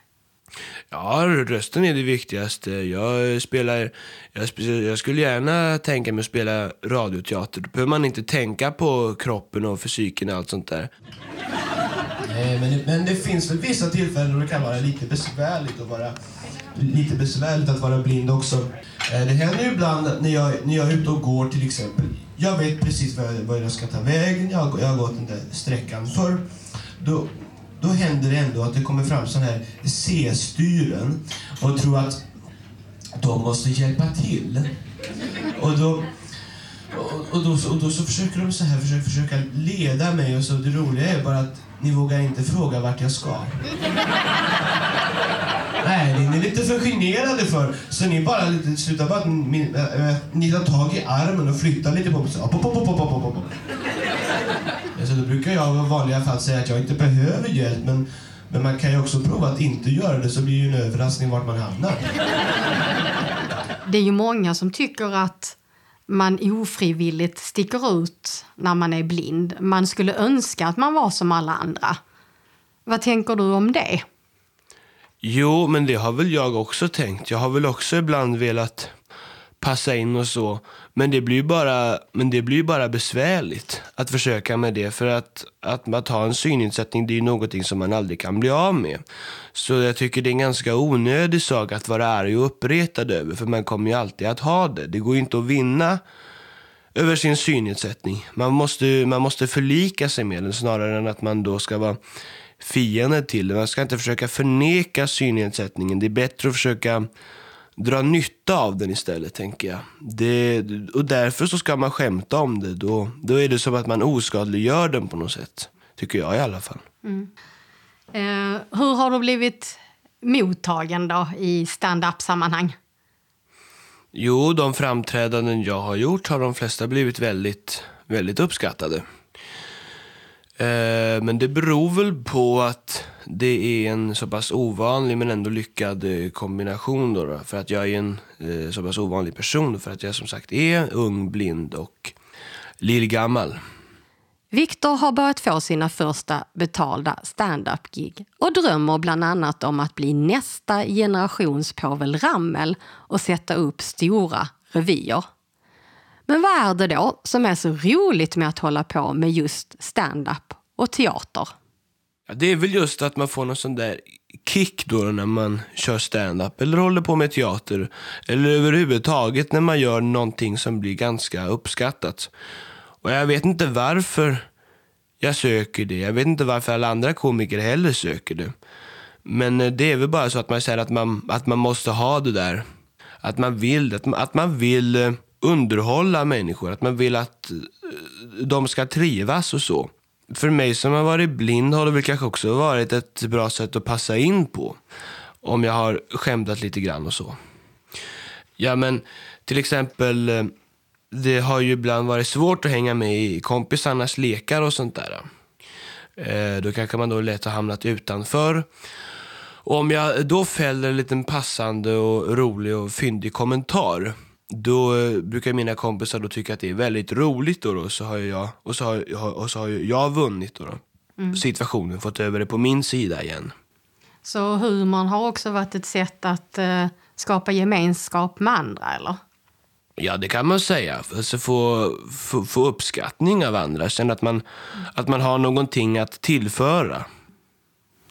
Ja, rösten är det viktigaste. Jag spelar... Jag, jag, skulle gärna tänka mig att spela radioteater. Då behöver man inte tänka på kroppen och fysiken och allt sånt där. Nej, men, men det finns väl vissa tillfällen då det kan vara lite besvärligt att vara lite besvärligt att vara blind också. Eh, det händer ju ibland när jag, när jag är ute och går till exempel. Jag vet precis var jag, var jag ska ta vägen. Jag, jag har gått den där sträckan förr. Då, då händer det ändå att det kommer fram sådana här C-styren och tror att de måste hjälpa till. Och då, och, och, då, och då så försöker de så här försöka, försöka leda mig och så det roliga är bara att ni vågar inte fråga vart jag ska. Nej, ni är lite för generade för. Så ni bara slutar bara min, äh, äh, ni tar tag i armen och flyttar lite på mig. Så, pop, pop, pop, pop, pop, pop. Alltså, då brukar jag i vanliga fall säga att jag inte behöver hjälp, men, men man kan ju också prova att inte göra det så blir ju en överraskning vart man hamnar. Det är ju många som tycker att man ofrivilligt sticker ut när man är blind. Man skulle önska att man var som alla andra. Vad tänker du om det? Jo, men det har väl jag också tänkt. Jag har väl också ibland velat passa in och så. Men det blir bara, men det blir bara besvärligt att försöka med det. För att, att, att ha en synnedsättning det är ju någonting som man aldrig kan bli av med. Så jag tycker det är en ganska onödig sak att vara arg och uppretad över. För man kommer ju alltid att ha det. Det går ju inte att vinna över sin synnedsättning. Man måste, man måste förlika sig med den snarare än att man då ska vara fiende till den. Man ska inte försöka förneka synnedsättningen. Det är bättre att försöka dra nytta av den istället, tänker jag. Det, och därför så ska man skämta om det. Då, då är det som att man oskadliggör den på något sätt. Tycker jag i alla fall. Mm. Eh, hur har du blivit mottagen då i stand-up-sammanhang? Jo, de framträdanden jag har gjort har de flesta blivit väldigt, väldigt uppskattade. Eh, men det beror väl på att det är en så pass ovanlig men ändå lyckad eh, kombination. Då, då för att jag är en eh, så pass ovanlig person. För att jag som sagt är ung, blind och lillgammal. Viktor har börjat få sina första betalda stand-up-gig och drömmer bland annat om att bli nästa generations Povel Ramel och sätta upp stora revyer. Men vad är det då som är så roligt med att hålla på med just stand-up och teater? Ja, det är väl just att man får någon sån där kick då när man kör stand-up eller håller på med teater. Eller överhuvudtaget när man gör någonting som blir ganska uppskattat. Och jag vet inte varför jag söker det. Jag vet inte varför alla andra komiker heller söker det. Men eh, det är väl bara så att man säger att man, att man måste ha det där. Att man vill att, att man vill eh, underhålla människor. Att man vill att eh, de ska trivas och så. För mig som har varit blind har det väl kanske också varit ett bra sätt att passa in på. Om jag har skämtat lite grann och så. Ja men till exempel eh, det har ju ibland varit svårt att hänga med i kompisarnas lekar och sånt där. Eh, då kanske man då lätt har hamnat utanför. Och om jag då fäller en liten passande och rolig och fyndig kommentar då eh, brukar mina kompisar då tycka att det är väldigt roligt då, då så har jag, och så har, och så har jag vunnit då, då. Mm. situationen, fått över det på min sida igen. Så humorn har också varit ett sätt att eh, skapa gemenskap med andra, eller? Ja, det kan man säga. Alltså få, få, få uppskattning av andra. Känna att man, att man har någonting att tillföra.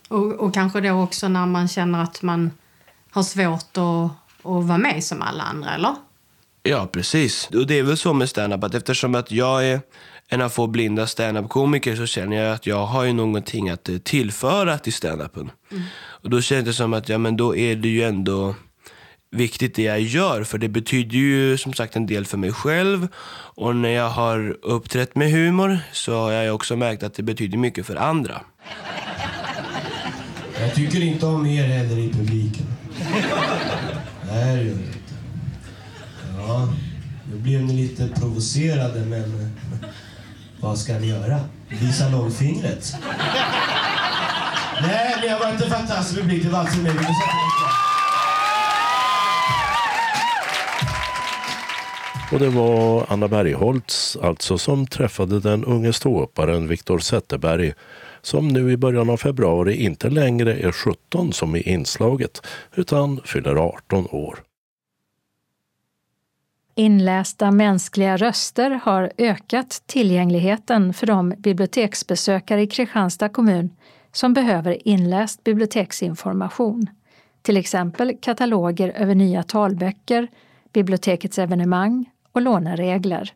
Och, och kanske då också när man känner att man har svårt att, att vara med som alla andra, eller? Ja, precis. Och det är väl så med stand-up att eftersom att jag är en av få blinda stand-up-komiker så känner jag att jag har ju någonting att tillföra till stand-upen. Mm. Och då känns det som att ja, men då är det ju ändå viktigt det jag gör. För det betyder ju som sagt en del för mig själv. Och när jag har uppträtt med humor så har jag också märkt att det betyder mycket för andra. Jag tycker inte om er heller i publiken. Nej, det gör. Ja, nu blev ni lite provocerade, men vad ska ni göra? Visa långfingret? Nej, men jag var inte fantastisk publik. Det var alltså mig. Och det var Anna Bergholtz alltså som träffade den unge ståupparen Viktor Zetterberg som nu i början av februari inte längre är 17 som i inslaget utan fyller 18 år. Inlästa mänskliga röster har ökat tillgängligheten för de biblioteksbesökare i Kristianstad kommun som behöver inläst biblioteksinformation. Till exempel kataloger över nya talböcker, bibliotekets evenemang och låneregler.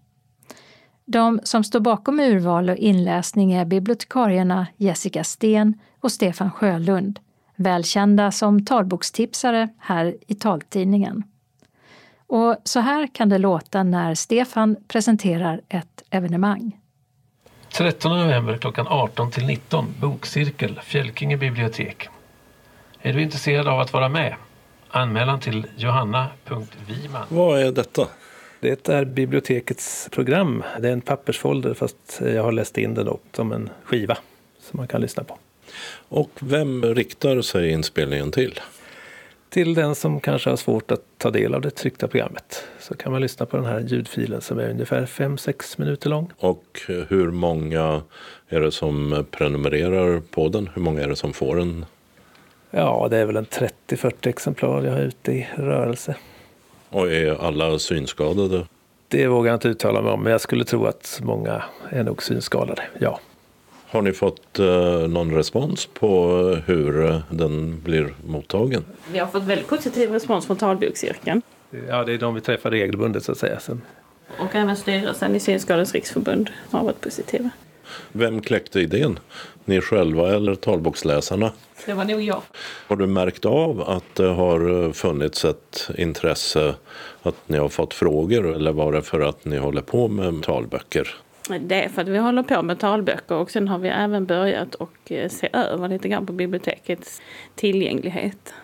De som står bakom urval och inläsning är bibliotekarierna Jessica Sten och Stefan Sjölund, välkända som talbokstipsare här i taltidningen. Och så här kan det låta när Stefan presenterar ett evenemang. 13 november klockan 18 till 19, bokcirkel, Fjälkinge bibliotek. Är du intresserad av att vara med? Anmälan till johanna.viman. Vad är detta? Det är bibliotekets program. Det är en pappersfolder fast jag har läst in det då som en skiva som man kan lyssna på. Och vem riktar sig inspelningen till? Till den som kanske har svårt att ta del av det tryckta programmet. Så kan man lyssna på den här ljudfilen som är ungefär 5-6 minuter lång. Och hur många är det som prenumererar på den? Hur många är det som får den? Ja, det är väl en 30-40 exemplar jag har ute i rörelse. Och är alla synskadade? Det vågar jag inte uttala mig om, men jag skulle tro att många är nog synskadade, ja. Har ni fått eh, någon respons på hur eh, den blir mottagen? Vi har fått väldigt positiv respons från talbokscirkeln. Ja, det är de vi träffar regelbundet så att säga. Sen. Och även styrelsen i Synskadades riksförbund har varit positiva. Vem kläckte idén? Ni själva eller talboksläsarna? Det var nog jag. Har du märkt av att det har funnits ett intresse, att ni har fått frågor eller var det för att ni håller på med talböcker? Det är för att vi håller på med talböcker och sen har vi även börjat och eh, se över lite grann på bibliotekets tillgänglighet.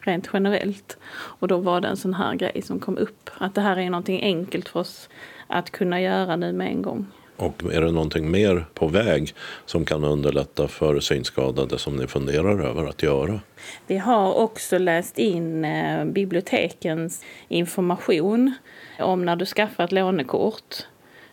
rent generellt. Och då var det en sån här grej som kom upp. Att det här är någonting enkelt för oss att kunna göra nu med en gång. Och är det någonting mer på väg som kan underlätta för synskadade som ni funderar över att göra? Vi har också läst in eh, bibliotekens information om när du skaffar ett lånekort.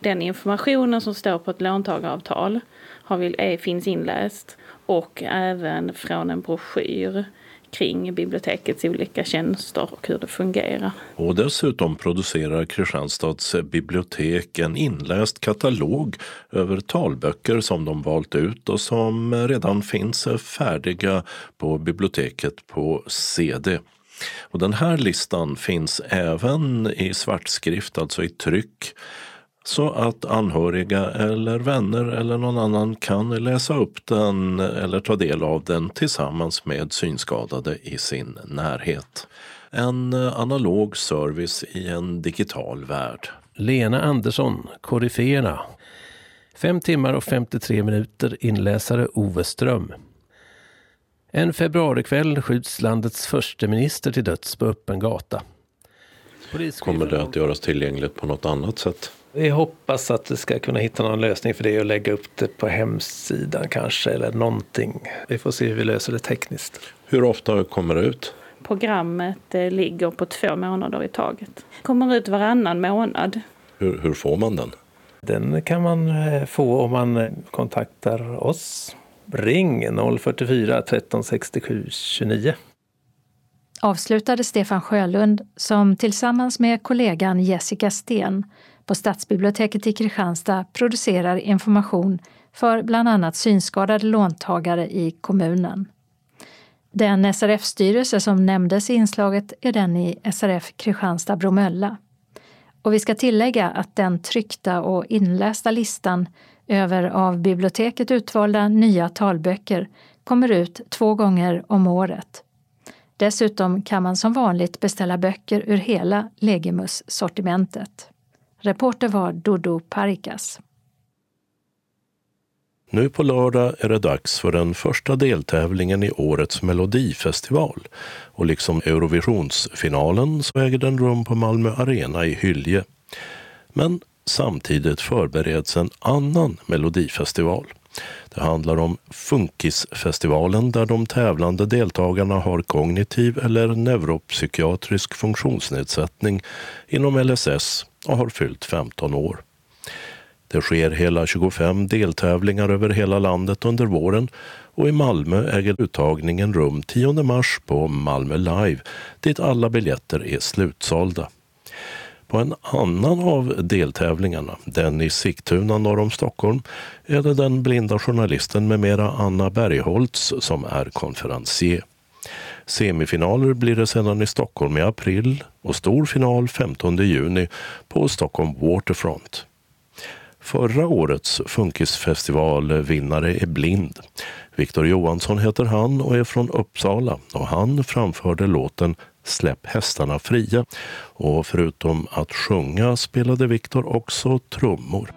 Den informationen som står på ett låntagaravtal har vi, är, finns inläst och även från en broschyr kring bibliotekets olika tjänster och hur det fungerar. Och dessutom producerar Kristianstads bibliotek en inläst katalog över talböcker som de valt ut och som redan finns färdiga på biblioteket på CD. Och den här listan finns även i svartskrift, alltså i tryck så att anhöriga eller vänner eller någon annan kan läsa upp den eller ta del av den tillsammans med synskadade i sin närhet. En analog service i en digital värld. Lena Andersson, Koryféerna. Fem timmar och 53 minuter inläsare Ove Ström. En februarikväll skjuts landets första minister till döds på öppen gata. Kommer det att göras tillgängligt på något annat sätt? Vi hoppas att vi ska kunna hitta någon lösning för det och lägga upp det på hemsidan kanske eller någonting. Vi får se hur vi löser det tekniskt. Hur ofta kommer det ut? Programmet eh, ligger på två månader i taget. Kommer ut varannan månad. Hur, hur får man den? Den kan man eh, få om man eh, kontaktar oss. Ring 044 13 67 29 avslutade Stefan Sjölund som tillsammans med kollegan Jessica Sten på Stadsbiblioteket i Kristianstad producerar information för bland annat synskadade låntagare i kommunen. Den SRF-styrelse som nämndes i inslaget är den i SRF Kristianstad Bromölla. Och vi ska tillägga att den tryckta och inlästa listan över av biblioteket utvalda nya talböcker kommer ut två gånger om året. Dessutom kan man som vanligt beställa böcker ur hela Legimus-sortimentet. Reporter var Dodo Parikas. Nu på lördag är det dags för den första deltävlingen i årets Melodifestival. Och liksom Eurovisionsfinalen så äger den rum på Malmö Arena i Hylje. Men samtidigt förbereds en annan Melodifestival. Det handlar om Funkisfestivalen där de tävlande deltagarna har kognitiv eller neuropsykiatrisk funktionsnedsättning inom LSS och har fyllt 15 år. Det sker hela 25 deltävlingar över hela landet under våren och i Malmö äger uttagningen rum 10 mars på Malmö Live dit alla biljetter är slutsålda. På en annan av deltävlingarna, den i Sigtuna norr om Stockholm, är det den blinda journalisten med mera Anna Bergholtz som är konferencier. Semifinaler blir det sedan i Stockholm i april och stor final 15 juni på Stockholm Waterfront. Förra årets Funkisfestivalvinnare är blind. Viktor Johansson heter han och är från Uppsala och han framförde låten Släpp hästarna fria och förutom att sjunga spelade Viktor också trummor.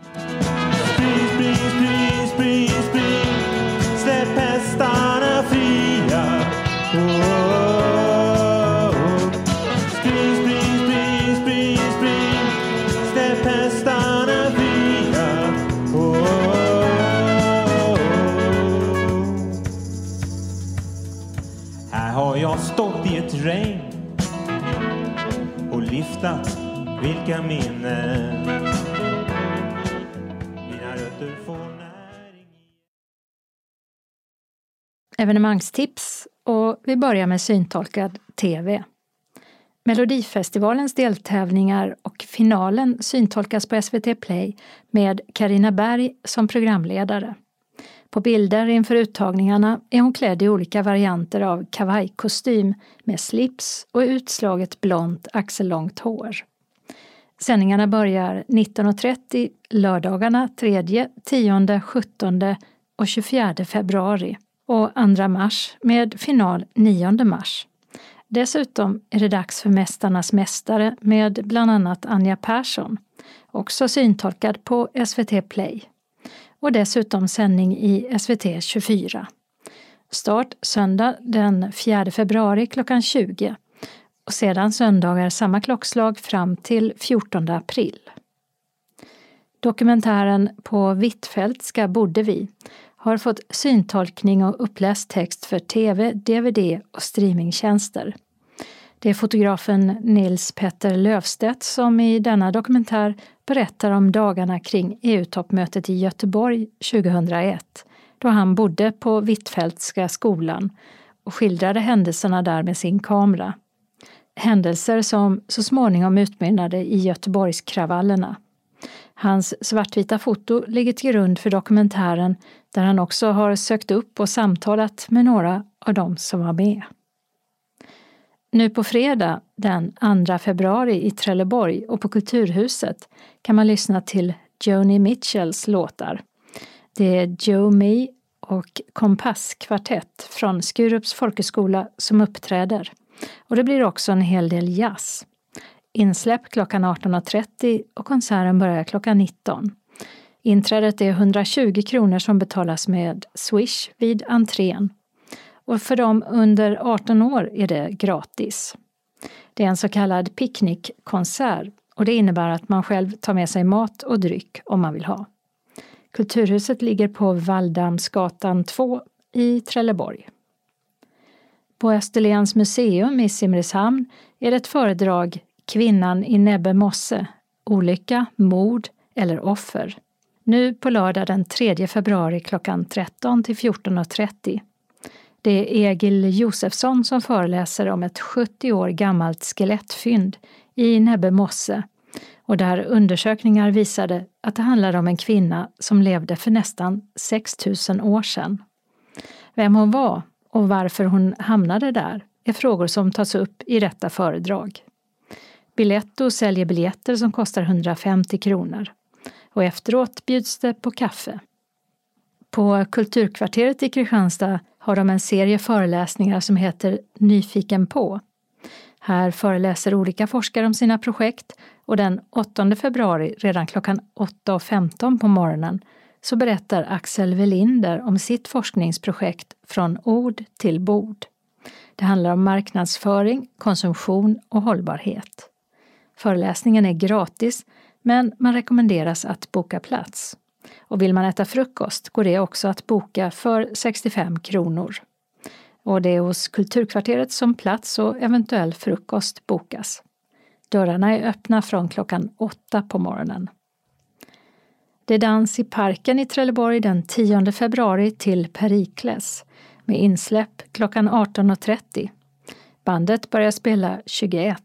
Viftat, vilka minnen Mina rötter får näring Evenemangstips och vi börjar med syntolkad TV. Melodifestivalens deltävlingar och finalen syntolkas på SVT Play med Karina Berg som programledare. På bilder inför uttagningarna är hon klädd i olika varianter av kavajkostym med slips och utslaget blont axellångt hår. Sändningarna börjar 19.30 lördagarna 3, 10, 17 och 24 februari och 2 mars med final 9 mars. Dessutom är det dags för Mästarnas mästare med bland annat Anja Persson, också syntolkad på SVT Play och dessutom sändning i SVT 24. Start söndag den 4 februari klockan 20 och sedan söndagar samma klockslag fram till 14 april. Dokumentären På Hvitfeldtska bodde vi har fått syntolkning och uppläst text för tv, dvd och streamingtjänster. Det är fotografen Nils Petter Löfstedt som i denna dokumentär berättar om dagarna kring EU-toppmötet i Göteborg 2001, då han bodde på Hvitfeldtska skolan och skildrade händelserna där med sin kamera. Händelser som så småningom utmynnade i Göteborgskravallerna. Hans svartvita foto ligger till grund för dokumentären där han också har sökt upp och samtalat med några av dem som var med. Nu på fredag den 2 februari i Trelleborg och på Kulturhuset kan man lyssna till Joni Mitchells låtar. Det är Joe Me och Kompasskvartett från Skurups folkhögskola som uppträder. Och det blir också en hel del jazz. Insläpp klockan 18.30 och konserten börjar klockan 19. Inträdet är 120 kronor som betalas med Swish vid entrén. Och för dem under 18 år är det gratis. Det är en så kallad picknickkonsert och det innebär att man själv tar med sig mat och dryck om man vill ha. Kulturhuset ligger på Valldamsgatan 2 i Trelleborg. På Österlens museum i Simrishamn är det ett föredrag Kvinnan i Nebbe mosse, olycka, mord eller offer. Nu på lördag den 3 februari klockan 13 till 14.30. Det är Egil Josefsson som föreläser om ett 70 år gammalt skelettfynd i Nebbe mosse och där undersökningar visade att det handlade om en kvinna som levde för nästan 6000 år sedan. Vem hon var och varför hon hamnade där är frågor som tas upp i detta föredrag. Biletto säljer biljetter som kostar 150 kronor och efteråt bjuds det på kaffe. På Kulturkvarteret i Kristianstad har de en serie föreläsningar som heter Nyfiken på. Här föreläser olika forskare om sina projekt och den 8 februari, redan klockan 8.15 på morgonen, så berättar Axel Welinder om sitt forskningsprojekt Från ord till bord. Det handlar om marknadsföring, konsumtion och hållbarhet. Föreläsningen är gratis, men man rekommenderas att boka plats. Och vill man äta frukost går det också att boka för 65 kronor. Och det är hos Kulturkvarteret som plats och eventuell frukost bokas. Dörrarna är öppna från klockan åtta på morgonen. Det är dans i parken i Trelleborg den 10 februari till Perikles med insläpp klockan 18.30. Bandet börjar spela 21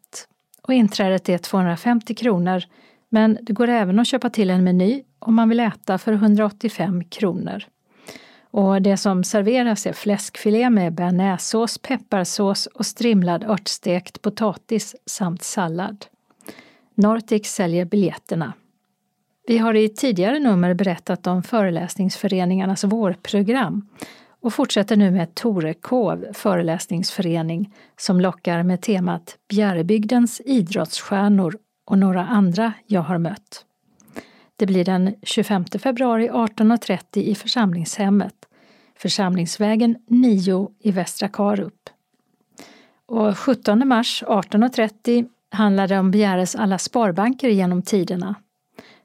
och inträdet är 250 kronor men det går även att köpa till en meny om man vill äta för 185 kronor. Och det som serveras är fläskfilé med bearnaisesås, pepparsås och strimlad örtstekt potatis samt sallad. Nortic säljer biljetterna. Vi har i tidigare nummer berättat om föreläsningsföreningarnas vårprogram och fortsätter nu med Torekov föreläsningsförening som lockar med temat Bjärebygdens idrottsstjärnor och några andra jag har mött. Det blir den 25 februari 18.30 i församlingshemmet, Församlingsvägen 9 i Västra Karup. Och 17 mars 18.30 handlar det om Bjäres alla sparbanker genom tiderna.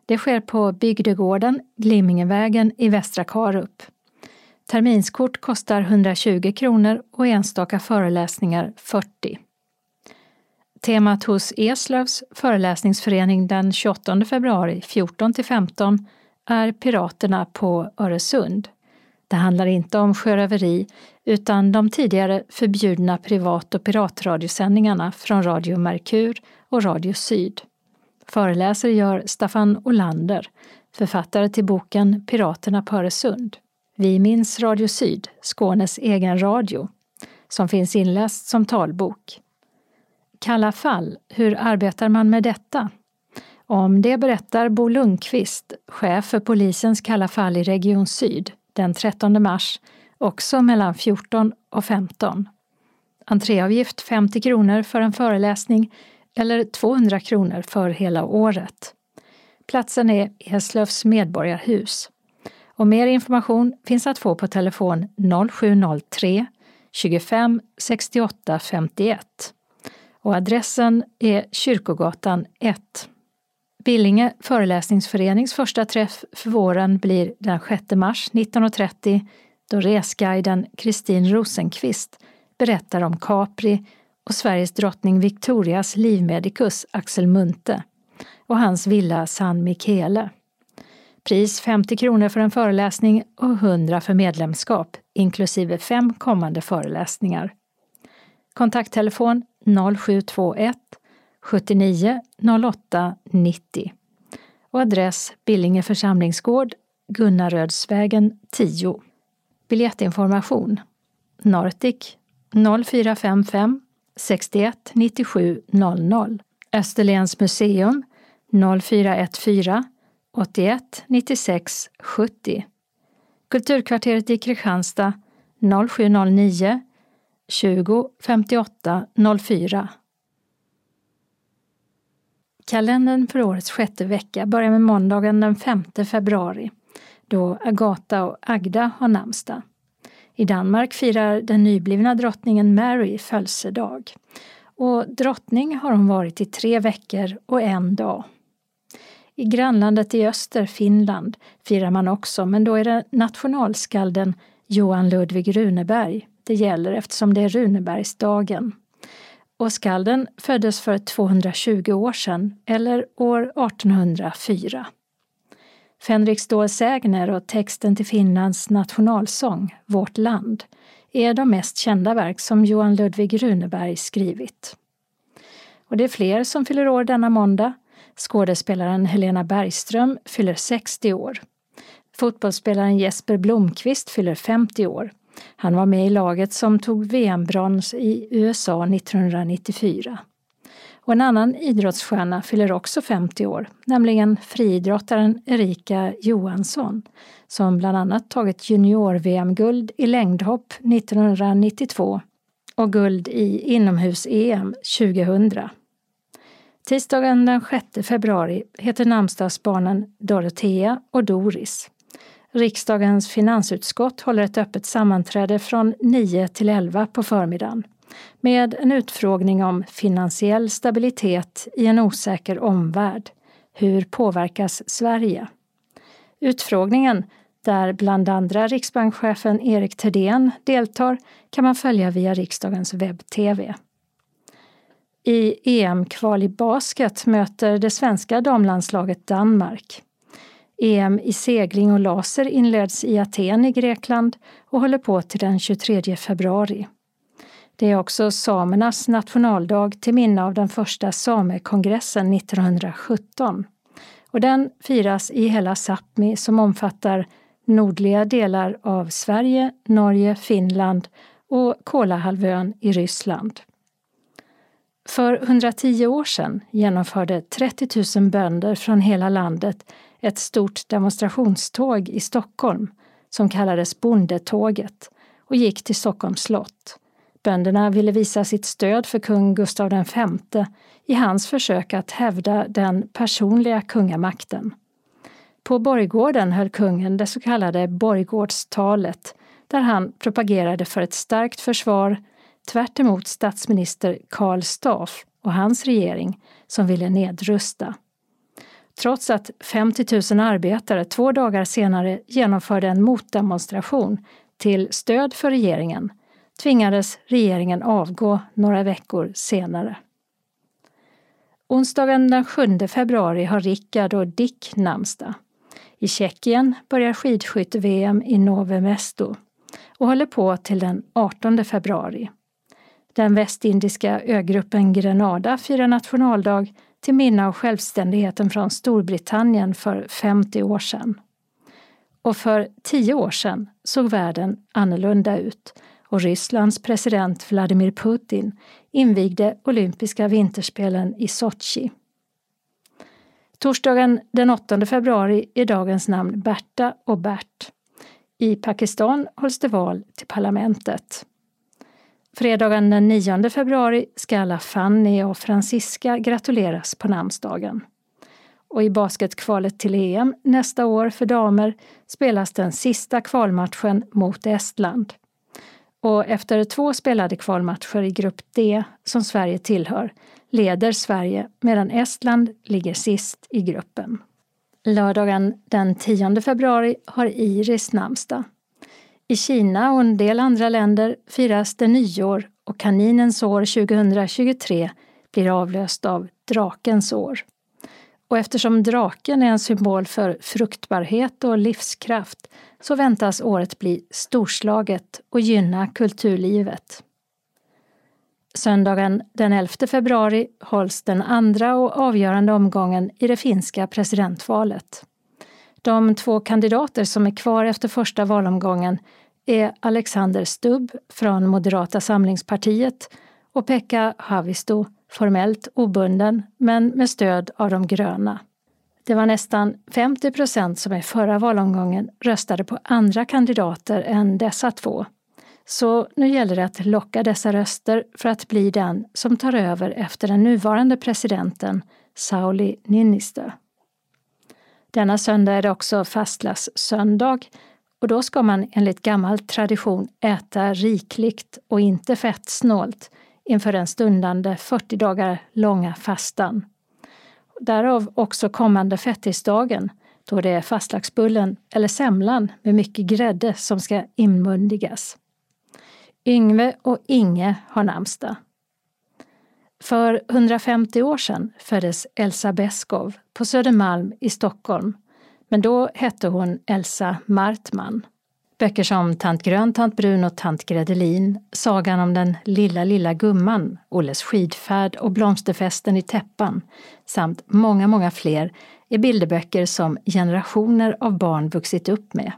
Det sker på Bygdegården, Glimmingevägen i Västra Karup. Terminskort kostar 120 kronor och enstaka föreläsningar 40. Temat hos Eslövs föreläsningsförening den 28 februari 14 15 är Piraterna på Öresund. Det handlar inte om sjöröveri utan de tidigare förbjudna privat och piratradiosändningarna från Radio Merkur och Radio Syd. Föreläsare gör Staffan Olander, författare till boken Piraterna på Öresund. Vi minns Radio Syd, Skånes egen radio, som finns inläst som talbok. Kalla fall, hur arbetar man med detta? Om det berättar Bo Lundqvist, chef för polisens Kalla fall i Region Syd, den 13 mars, också mellan 14 och 15. Entréavgift 50 kronor för en föreläsning eller 200 kronor för hela året. Platsen är Eslövs medborgarhus. Och mer information finns att få på telefon 0703 25 68 51. Och adressen är Kyrkogatan 1. Billinge föreläsningsförenings första träff för våren blir den 6 mars 19.30 då resguiden Kristin Rosenqvist berättar om Capri och Sveriges drottning Victorias livmedikus Axel Munthe och hans villa San Michele. Pris 50 kronor för en föreläsning och 100 för medlemskap, inklusive fem kommande föreläsningar. Kontakttelefon 0721 79 08 90 och adress Billinge församlingsgård, Gunnarödsvägen 10. Biljettinformation Nortic 0455 61 97 00 Österlens museum 0414 81 96 70 Kulturkvarteret i Kristianstad 0709 20 58 04 Kalendern för årets sjätte vecka börjar med måndagen den 5 februari då Agata och Agda har namnsdag. I Danmark firar den nyblivna drottningen Mary födelsedag. Och drottning har hon varit i tre veckor och en dag. I grannlandet i öster, Finland, firar man också, men då är det nationalskalden Johan Ludvig Runeberg det gäller eftersom det är Runebergsdagen. Och skalden föddes för 220 år sedan, eller år 1804. Fänrik Stål Sägner och texten till Finlands nationalsång, Vårt land, är de mest kända verk som Johan Ludvig Runeberg skrivit. Och det är fler som fyller år denna måndag. Skådespelaren Helena Bergström fyller 60 år. Fotbollsspelaren Jesper Blomqvist fyller 50 år. Han var med i laget som tog VM-brons i USA 1994. Och en annan idrottsstjärna fyller också 50 år, nämligen friidrottaren Erika Johansson som bland annat tagit junior-VM-guld i längdhopp 1992 och guld i inomhus-EM 2000. Tisdagen den 6 februari heter namnsdagsbarnen Dorotea och Doris. Riksdagens finansutskott håller ett öppet sammanträde från 9 till 11 på förmiddagen med en utfrågning om finansiell stabilitet i en osäker omvärld. Hur påverkas Sverige? Utfrågningen, där bland andra riksbankschefen Erik Thedéen deltar, kan man följa via riksdagens webb-tv. I EM-kval i basket möter det svenska damlandslaget Danmark. EM i segling och laser inleds i Aten i Grekland och håller på till den 23 februari. Det är också samernas nationaldag till minne av den första samekongressen 1917. Och den firas i hela Sápmi som omfattar nordliga delar av Sverige, Norge, Finland och Kolahalvön i Ryssland. För 110 år sedan genomförde 30 000 bönder från hela landet ett stort demonstrationståg i Stockholm som kallades Bondetåget och gick till Stockholms slott. Bönderna ville visa sitt stöd för kung Gustav V i hans försök att hävda den personliga kungamakten. På borggården höll kungen det så kallade borggårdstalet där han propagerade för ett starkt försvar tvärt statsminister Karl Staff och hans regering som ville nedrusta. Trots att 50 000 arbetare två dagar senare genomförde en motdemonstration till stöd för regeringen tvingades regeringen avgå några veckor senare. Onsdagen den 7 februari har Rickard och Dick namnsdag. I Tjeckien börjar skidskytte-VM i Nove Mesto och håller på till den 18 februari. Den västindiska ögruppen Grenada firar nationaldag till minne av självständigheten från Storbritannien för 50 år sedan. Och för 10 år sedan såg världen annorlunda ut och Rysslands president Vladimir Putin invigde olympiska vinterspelen i Sochi. Torsdagen den 8 februari är dagens namn Berta och Bert. I Pakistan hålls det val till parlamentet. Fredagen den 9 februari ska alla Fanny och Francisca gratuleras på namnsdagen. Och i basketkvalet till EM nästa år för damer spelas den sista kvalmatchen mot Estland. Och efter två spelade kvalmatcher i grupp D, som Sverige tillhör, leder Sverige medan Estland ligger sist i gruppen. Lördagen den 10 februari har Iris namnsdag. I Kina och en del andra länder firas det nyår och kaninens år 2023 blir avlöst av drakens år. Och eftersom draken är en symbol för fruktbarhet och livskraft så väntas året bli storslaget och gynna kulturlivet. Söndagen den 11 februari hålls den andra och avgörande omgången i det finska presidentvalet. De två kandidater som är kvar efter första valomgången är Alexander Stubb från Moderata samlingspartiet och Pekka Haavisto, formellt obunden men med stöd av de gröna. Det var nästan 50 procent som i förra valomgången röstade på andra kandidater än dessa två. Så nu gäller det att locka dessa röster för att bli den som tar över efter den nuvarande presidenten Sauli Niinistö. Denna söndag är det också fastlagssöndag och då ska man enligt gammal tradition äta rikligt och inte fettsnålt inför den stundande 40 dagar långa fastan. Därav också kommande fettisdagen då det är fastlagsbullen eller semlan med mycket grädde som ska inmundigas. Yngve och Inge har namnsdag. För 150 år sedan föddes Elsa Beskow på Södermalm i Stockholm, men då hette hon Elsa Martman. Böcker som Tant Grön, Tant Brun och Tant Gredelin, Sagan om den lilla, lilla gumman, Olles skidfärd och Blomsterfesten i täppan samt många, många fler är bilderböcker som generationer av barn vuxit upp med.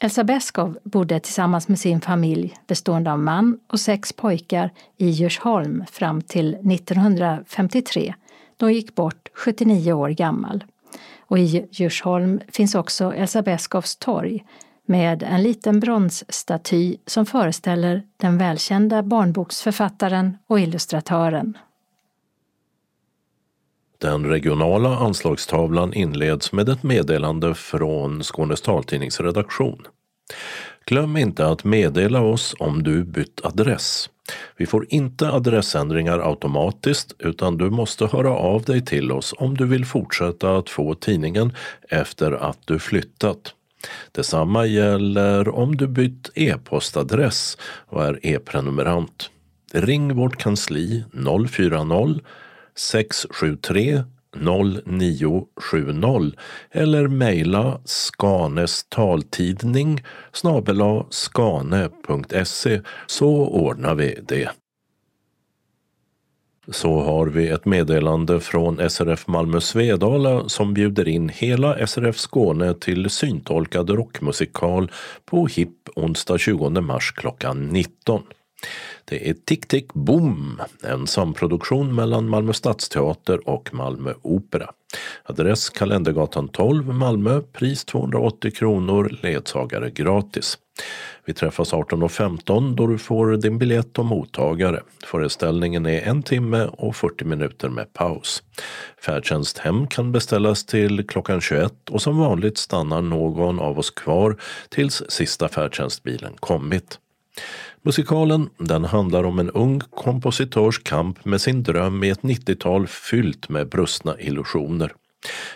Elsa Beskow bodde tillsammans med sin familj bestående av man och sex pojkar i Djursholm fram till 1953 då hon gick bort 79 år gammal. Och i Djursholm finns också Elsa Beskows torg med en liten bronsstaty som föreställer den välkända barnboksförfattaren och illustratören. Den regionala anslagstavlan inleds med ett meddelande från Skånes taltidnings redaktion. Glöm inte att meddela oss om du bytt adress. Vi får inte adressändringar automatiskt utan du måste höra av dig till oss om du vill fortsätta att få tidningen efter att du flyttat. Detsamma gäller om du bytt e-postadress och är e-prenumerant. Ring vårt kansli 040 673 0970 eller mejla Skanes taltidning snabela skane.se så ordnar vi det. Så har vi ett meddelande från SRF Malmö Svedala som bjuder in hela SRF Skåne till syntolkad rockmusikal på HIP onsdag 20 mars klockan 19. Det är Tick Tick Boom, en samproduktion mellan Malmö Stadsteater och Malmö Opera. Adress Kalendergatan 12, Malmö, pris 280 kronor, ledsagare gratis. Vi träffas 18.15 då du får din biljett och mottagare. Föreställningen är en timme och 40 minuter med paus. Färdtjänst hem kan beställas till klockan 21 och som vanligt stannar någon av oss kvar tills sista färdtjänstbilen kommit. Musikalen den handlar om en ung kompositörs kamp med sin dröm i ett 90-tal fyllt med brustna illusioner.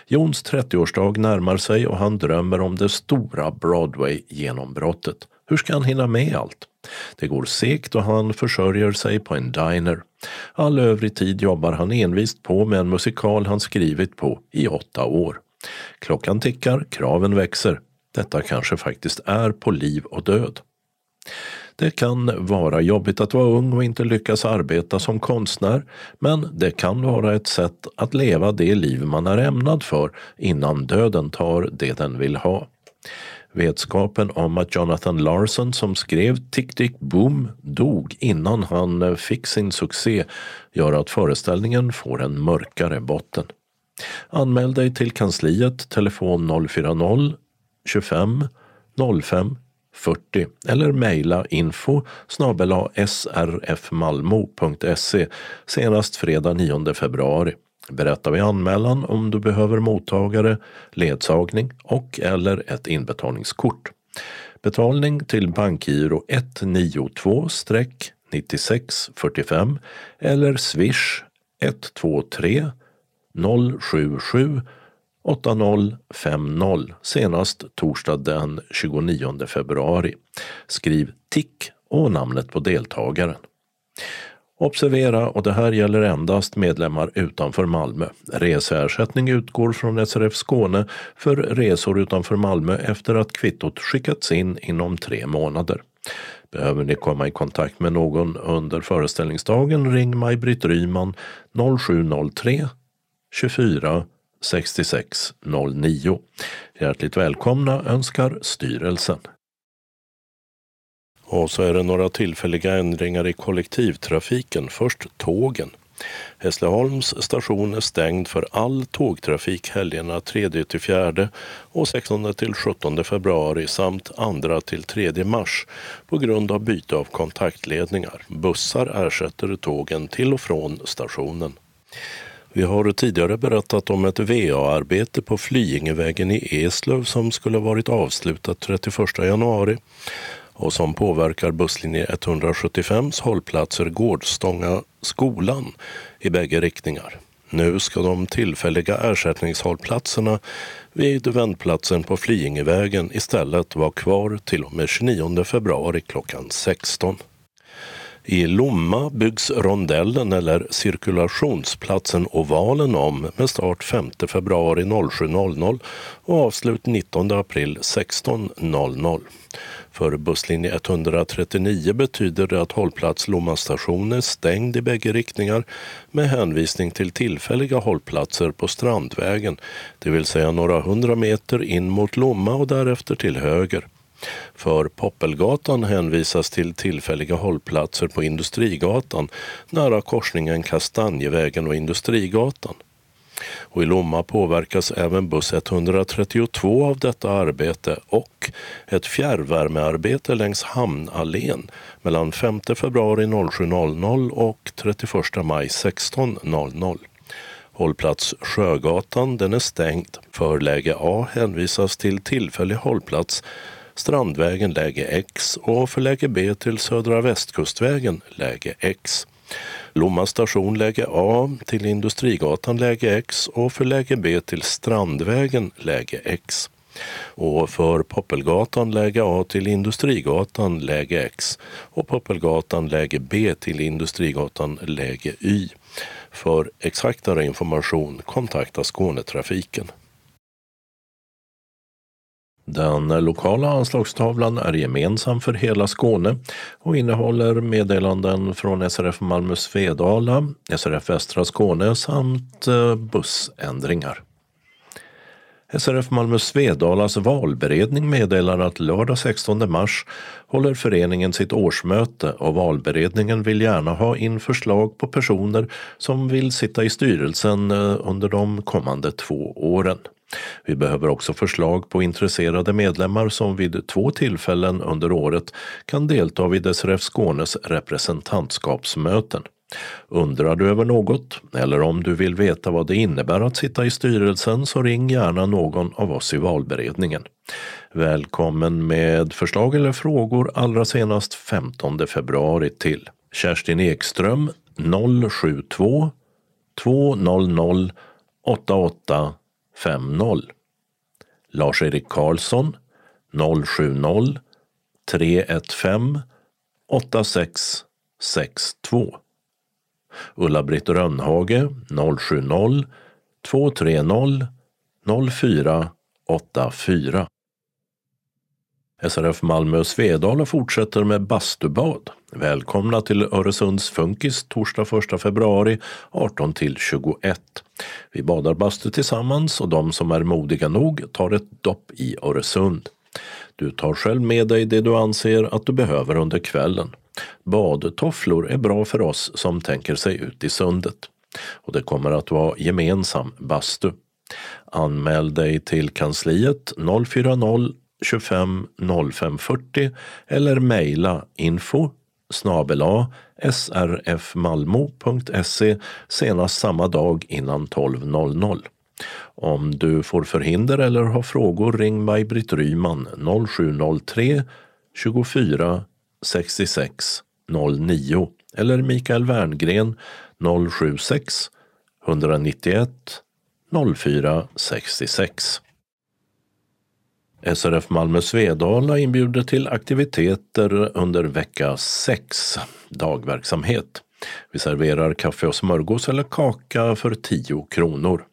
Jons 30-årsdag närmar sig och han drömmer om det stora Broadway-genombrottet. Hur ska han hinna med allt? Det går segt och han försörjer sig på en diner. All övrig tid jobbar han envist på med en musikal han skrivit på i åtta år. Klockan tickar, kraven växer. Detta kanske faktiskt är på liv och död. Det kan vara jobbigt att vara ung och inte lyckas arbeta som konstnär, men det kan vara ett sätt att leva det liv man är ämnad för innan döden tar det den vill ha. Vetskapen om att Jonathan Larson som skrev Tick Tick Boom dog innan han fick sin succé gör att föreställningen får en mörkare botten. Anmäl dig till kansliet, telefon 040 25 05 40 eller mejla info srfmalmo.se senast fredag 9 februari. Berätta vid anmälan om du behöver mottagare, ledsagning och eller ett inbetalningskort. Betalning till bankgiro 192-9645 eller swish 123 077 8050 senast torsdag den 29 februari. Skriv TICK och namnet på deltagaren. Observera, och det här gäller endast medlemmar utanför Malmö. Reseersättning utgår från SRF Skåne för resor utanför Malmö efter att kvittot skickats in inom tre månader. Behöver ni komma i kontakt med någon under föreställningsdagen ring Maj-Britt Ryman 0703 24 6609. Hjärtligt välkomna önskar styrelsen. Och så är det några tillfälliga ändringar i kollektivtrafiken. Först tågen. Hässleholms station är stängd för all tågtrafik helgerna 3-4 och 16-17 februari samt 2-3 mars på grund av byte av kontaktledningar. Bussar ersätter tågen till och från stationen. Vi har tidigare berättat om ett VA-arbete på Flyingevägen i Eslöv som skulle varit avslutat 31 januari och som påverkar busslinje 175s hållplatser Gårdstånga skolan i bägge riktningar. Nu ska de tillfälliga ersättningshållplatserna vid vändplatsen på Flyingevägen istället vara kvar till och med 29 februari klockan 16. I Lomma byggs rondellen eller cirkulationsplatsen Ovalen om med start 5 februari 07.00 och avslut 19 april 16.00. För busslinje 139 betyder det att hållplats Lomma station är stängd i bägge riktningar med hänvisning till tillfälliga hållplatser på Strandvägen, det vill säga några hundra meter in mot Lomma och därefter till höger. För Poppelgatan hänvisas till tillfälliga hållplatser på Industrigatan nära korsningen Kastanjevägen och Industrigatan. Och I Lomma påverkas även buss 132 av detta arbete och ett fjärrvärmearbete längs Hamnallén mellan 5 februari 07.00 och 31 maj 16.00. Hållplats Sjögatan den är stängd. För läge A hänvisas till tillfällig hållplats Strandvägen läge X och för läge B till Södra Västkustvägen läge X. Lomma station läge A till Industrigatan läge X och för läge B till Strandvägen läge X. Och för Poppelgatan läge A till Industrigatan läge X och Poppelgatan läge B till Industrigatan läge Y. För exaktare information kontakta Skånetrafiken. Den lokala anslagstavlan är gemensam för hela Skåne och innehåller meddelanden från SRF Malmö Svedala, SRF Västra Skåne samt eh, bussändringar. SRF Malmö Svedalas valberedning meddelar att lördag 16 mars håller föreningen sitt årsmöte och valberedningen vill gärna ha in förslag på personer som vill sitta i styrelsen eh, under de kommande två åren. Vi behöver också förslag på intresserade medlemmar som vid två tillfällen under året kan delta vid SRF Skånes representantskapsmöten. Undrar du över något eller om du vill veta vad det innebär att sitta i styrelsen så ring gärna någon av oss i valberedningen. Välkommen med förslag eller frågor allra senast 15 februari till Kerstin Ekström 072 200 88 50 Lars-Erik Karlsson 070 315 8662 Ulla-Britt Rönnhage 070 230 0484 SRF Malmö Svedala fortsätter med bastubad. Välkomna till Öresunds Funkis torsdag 1 februari 18 till 21. Vi badar bastu tillsammans och de som är modiga nog tar ett dopp i Öresund. Du tar själv med dig det du anser att du behöver under kvällen. Badtofflor är bra för oss som tänker sig ut i sundet. Och det kommer att vara gemensam bastu. Anmäl dig till kansliet 040 25 05 40 eller mejla info snabela srfmalmo.se senast samma dag innan 12.00. Om du får förhinder eller har frågor ring Maj-Britt Ryman 0703 24 66 09 eller Mikael Werngren 076 191 04 66. SRF Malmö Svedala inbjuder till aktiviteter under vecka 6, dagverksamhet. Vi serverar kaffe och smörgås eller kaka för 10 kronor.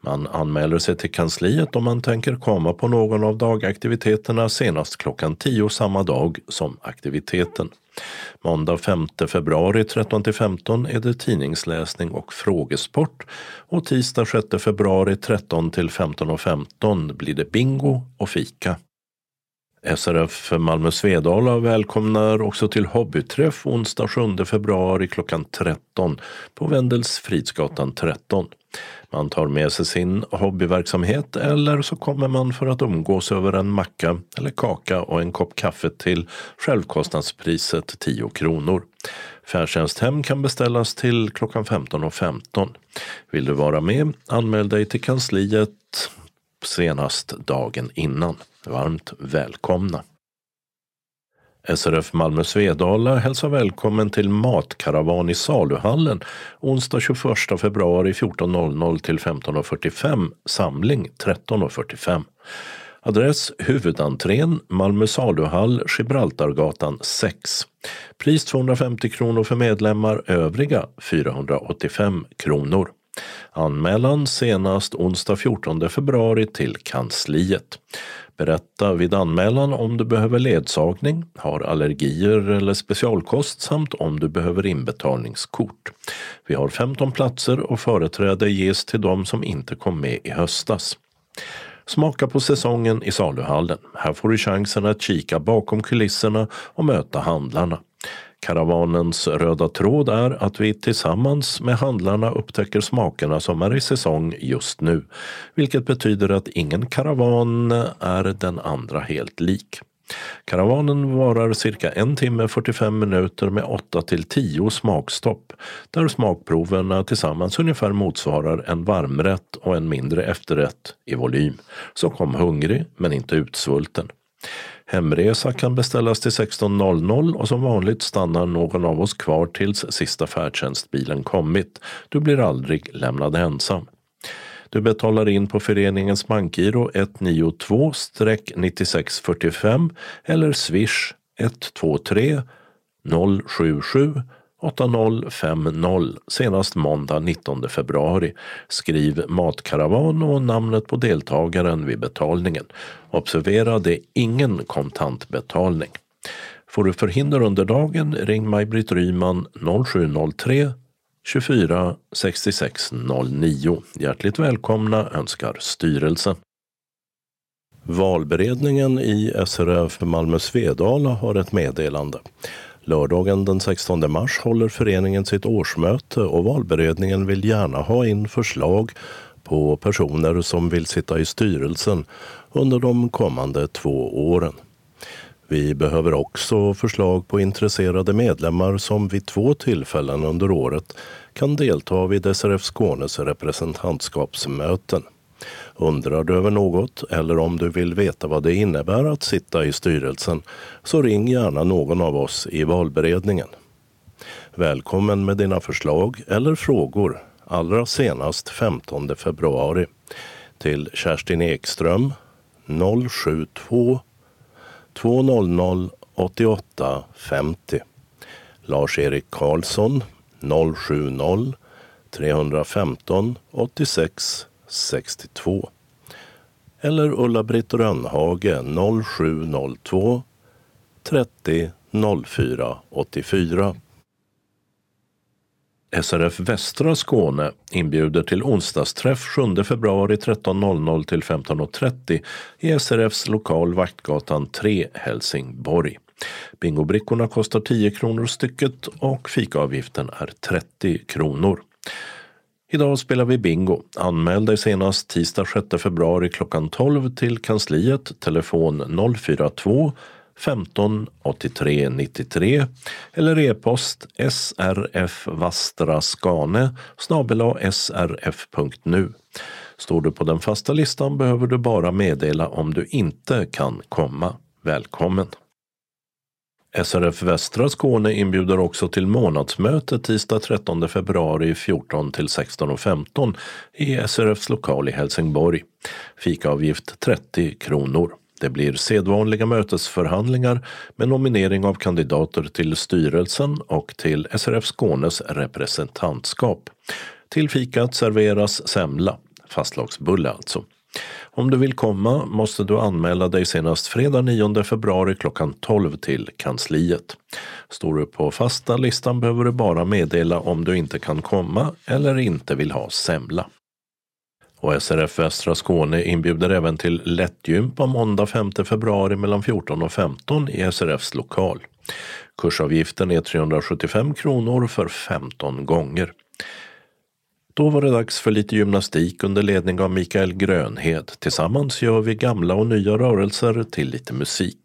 Man anmäler sig till kansliet om man tänker komma på någon av dagaktiviteterna senast klockan 10 samma dag som aktiviteten. Måndag 5 februari 13 15 är det tidningsläsning och frågesport och tisdag 6 februari 13 till 15.15 15 blir det bingo och fika. SRF Malmö Svedala välkomnar också till hobbyträff onsdag 7 februari klockan 13 på Wendels Fridsgatan 13. Man tar med sig sin hobbyverksamhet eller så kommer man för att umgås över en macka eller kaka och en kopp kaffe till självkostnadspriset 10 kronor. Färdtjänsthem kan beställas till klockan 15.15. 15. Vill du vara med? Anmäl dig till kansliet senast dagen innan. Varmt välkomna! SRF Malmö Svedala hälsar välkommen till Matkaravan i Saluhallen onsdag 21 februari 14.00 till 15.45, samling 13.45. Adress Huvudentrén, Malmö saluhall, Gibraltargatan 6. Pris 250 kronor för medlemmar, övriga 485 kronor. Anmälan senast onsdag 14 februari till kansliet. Berätta vid anmälan om du behöver ledsagning, har allergier eller specialkost samt om du behöver inbetalningskort. Vi har 15 platser och företräde ges till de som inte kom med i höstas. Smaka på säsongen i saluhallen. Här får du chansen att kika bakom kulisserna och möta handlarna. Karavanens röda tråd är att vi tillsammans med handlarna upptäcker smakerna som är i säsong just nu. Vilket betyder att ingen karavan är den andra helt lik. Karavanen varar cirka en timme 45 minuter med 8 till 10 smakstopp där smakproverna tillsammans ungefär motsvarar en varmrätt och en mindre efterrätt i volym. Så kom hungrig men inte utsvulten. Hemresa kan beställas till 16.00 och som vanligt stannar någon av oss kvar tills sista färdtjänstbilen kommit. Du blir aldrig lämnad ensam. Du betalar in på föreningens bankgiro 192-9645 eller swish 123 077 8050 senast måndag 19 februari. Skriv matkaravan och namnet på deltagaren vid betalningen. Observera det är ingen kontantbetalning. Får du förhinder under dagen ring Maj-Britt Ryman 0703 24 66 09. Hjärtligt välkomna önskar styrelsen. Valberedningen i SRF Malmö Svedala har ett meddelande. Lördagen den 16 mars håller föreningen sitt årsmöte och valberedningen vill gärna ha in förslag på personer som vill sitta i styrelsen under de kommande två åren. Vi behöver också förslag på intresserade medlemmar som vid två tillfällen under året kan delta vid SRF Skånes representantskapsmöten. Undrar du över något eller om du vill veta vad det innebär att sitta i styrelsen så ring gärna någon av oss i valberedningen. Välkommen med dina förslag eller frågor allra senast 15 februari till Kerstin Ekström 072 200 88 50 Lars-Erik Karlsson 070 315 86 62 eller Ulla-Britt Rönnhage 0702 30 04 84. SRF Västra Skåne inbjuder till onsdagsträff 7 februari 13.00 till 15.30 i SRFs lokal Vaktgatan 3, Helsingborg. Bingobrickorna kostar 10 kronor stycket och fikaavgiften är 30 kronor. Idag spelar vi bingo. Anmäl dig senast tisdag 6 februari klockan 12 till kansliet, telefon 042 15 83 93 eller e-post srfvastraskane snabel srf.nu. Står du på den fasta listan behöver du bara meddela om du inte kan komma. Välkommen! SRF Västra Skåne inbjuder också till månadsmöte tisdag 13 februari 14 till 16.15 i SRFs lokal i Helsingborg. Fikaavgift 30 kronor. Det blir sedvanliga mötesförhandlingar med nominering av kandidater till styrelsen och till SRF Skånes representantskap. Till fikat serveras semla, fastlagsbulle alltså. Om du vill komma måste du anmäla dig senast fredag 9 februari klockan 12 till kansliet. Står du på fasta listan behöver du bara meddela om du inte kan komma eller inte vill ha semla. Och SRF Västra Skåne inbjuder även till lättgympa måndag 5 februari mellan 14 och 15 i SRFs lokal. Kursavgiften är 375 kronor för 15 gånger. Då var det dags för lite gymnastik under ledning av Mikael Grönhed. Tillsammans gör vi gamla och nya rörelser till lite musik.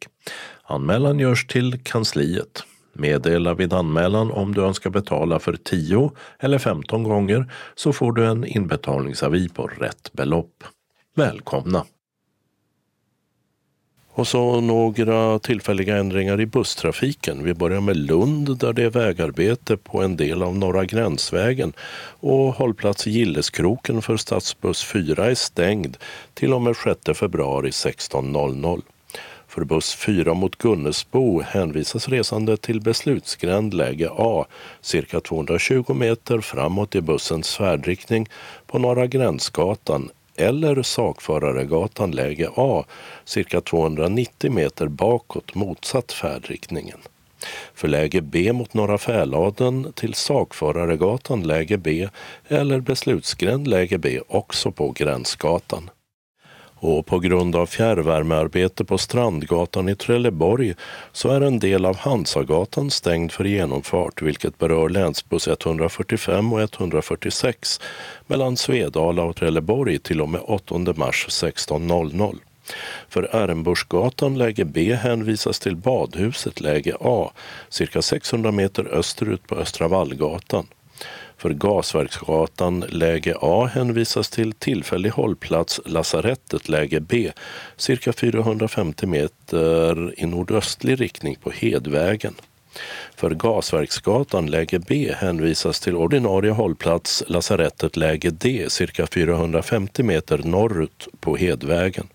Anmälan görs till kansliet. Meddela vid anmälan om du önskar betala för 10 eller 15 gånger så får du en inbetalningsavi på rätt belopp. Välkomna! Och så några tillfälliga ändringar i busstrafiken. Vi börjar med Lund där det är vägarbete på en del av Norra Gränsvägen och hållplats Gilleskroken för stadsbuss 4 är stängd till och med 6 februari 16.00. För buss 4 mot Gunnesbo hänvisas resande till beslutsgränd läge A, cirka 220 meter framåt i bussens färdriktning på Norra Gränsgatan eller Sakföraregatan läge A, cirka 290 meter bakåt motsatt färdriktningen. För läge B mot Norra Fäladen till Sakföraregatan läge B eller beslutsgränd läge B också på Gränsgatan. Och på grund av fjärrvärmearbete på Strandgatan i Trelleborg så är en del av Hansagatan stängd för genomfart vilket berör länsbuss 145 och 146 mellan Svedala och Trelleborg till och med 8 mars 16.00. För Ärnbursgatan läge B hänvisas till Badhuset läge A, cirka 600 meter österut på Östra Vallgatan. För Gasverksgatan läge A hänvisas till tillfällig hållplats Lasarettet läge B, cirka 450 meter i nordöstlig riktning på Hedvägen. För Gasverksgatan läge B hänvisas till ordinarie hållplats Lasarettet läge D, cirka 450 meter norrut på Hedvägen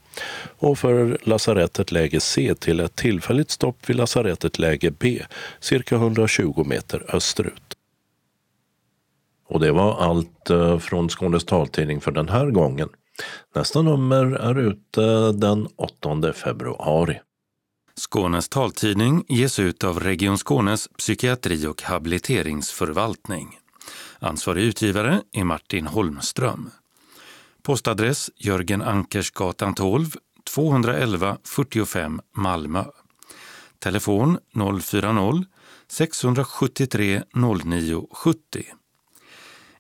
och för lasarettet läge C till ett tillfälligt stopp vid lasarettet läge B, cirka 120 meter österut. Och det var allt eh, från Skånes taltidning för den här gången. Nästa nummer är ute den 8 februari. Skånes taltidning ges ut av Region Skånes psykiatri och habiliteringsförvaltning. Ansvarig utgivare är Martin Holmström. Postadress Jörgen Ankersgatan 12, 211 45 Malmö. Telefon 040-673 09 70.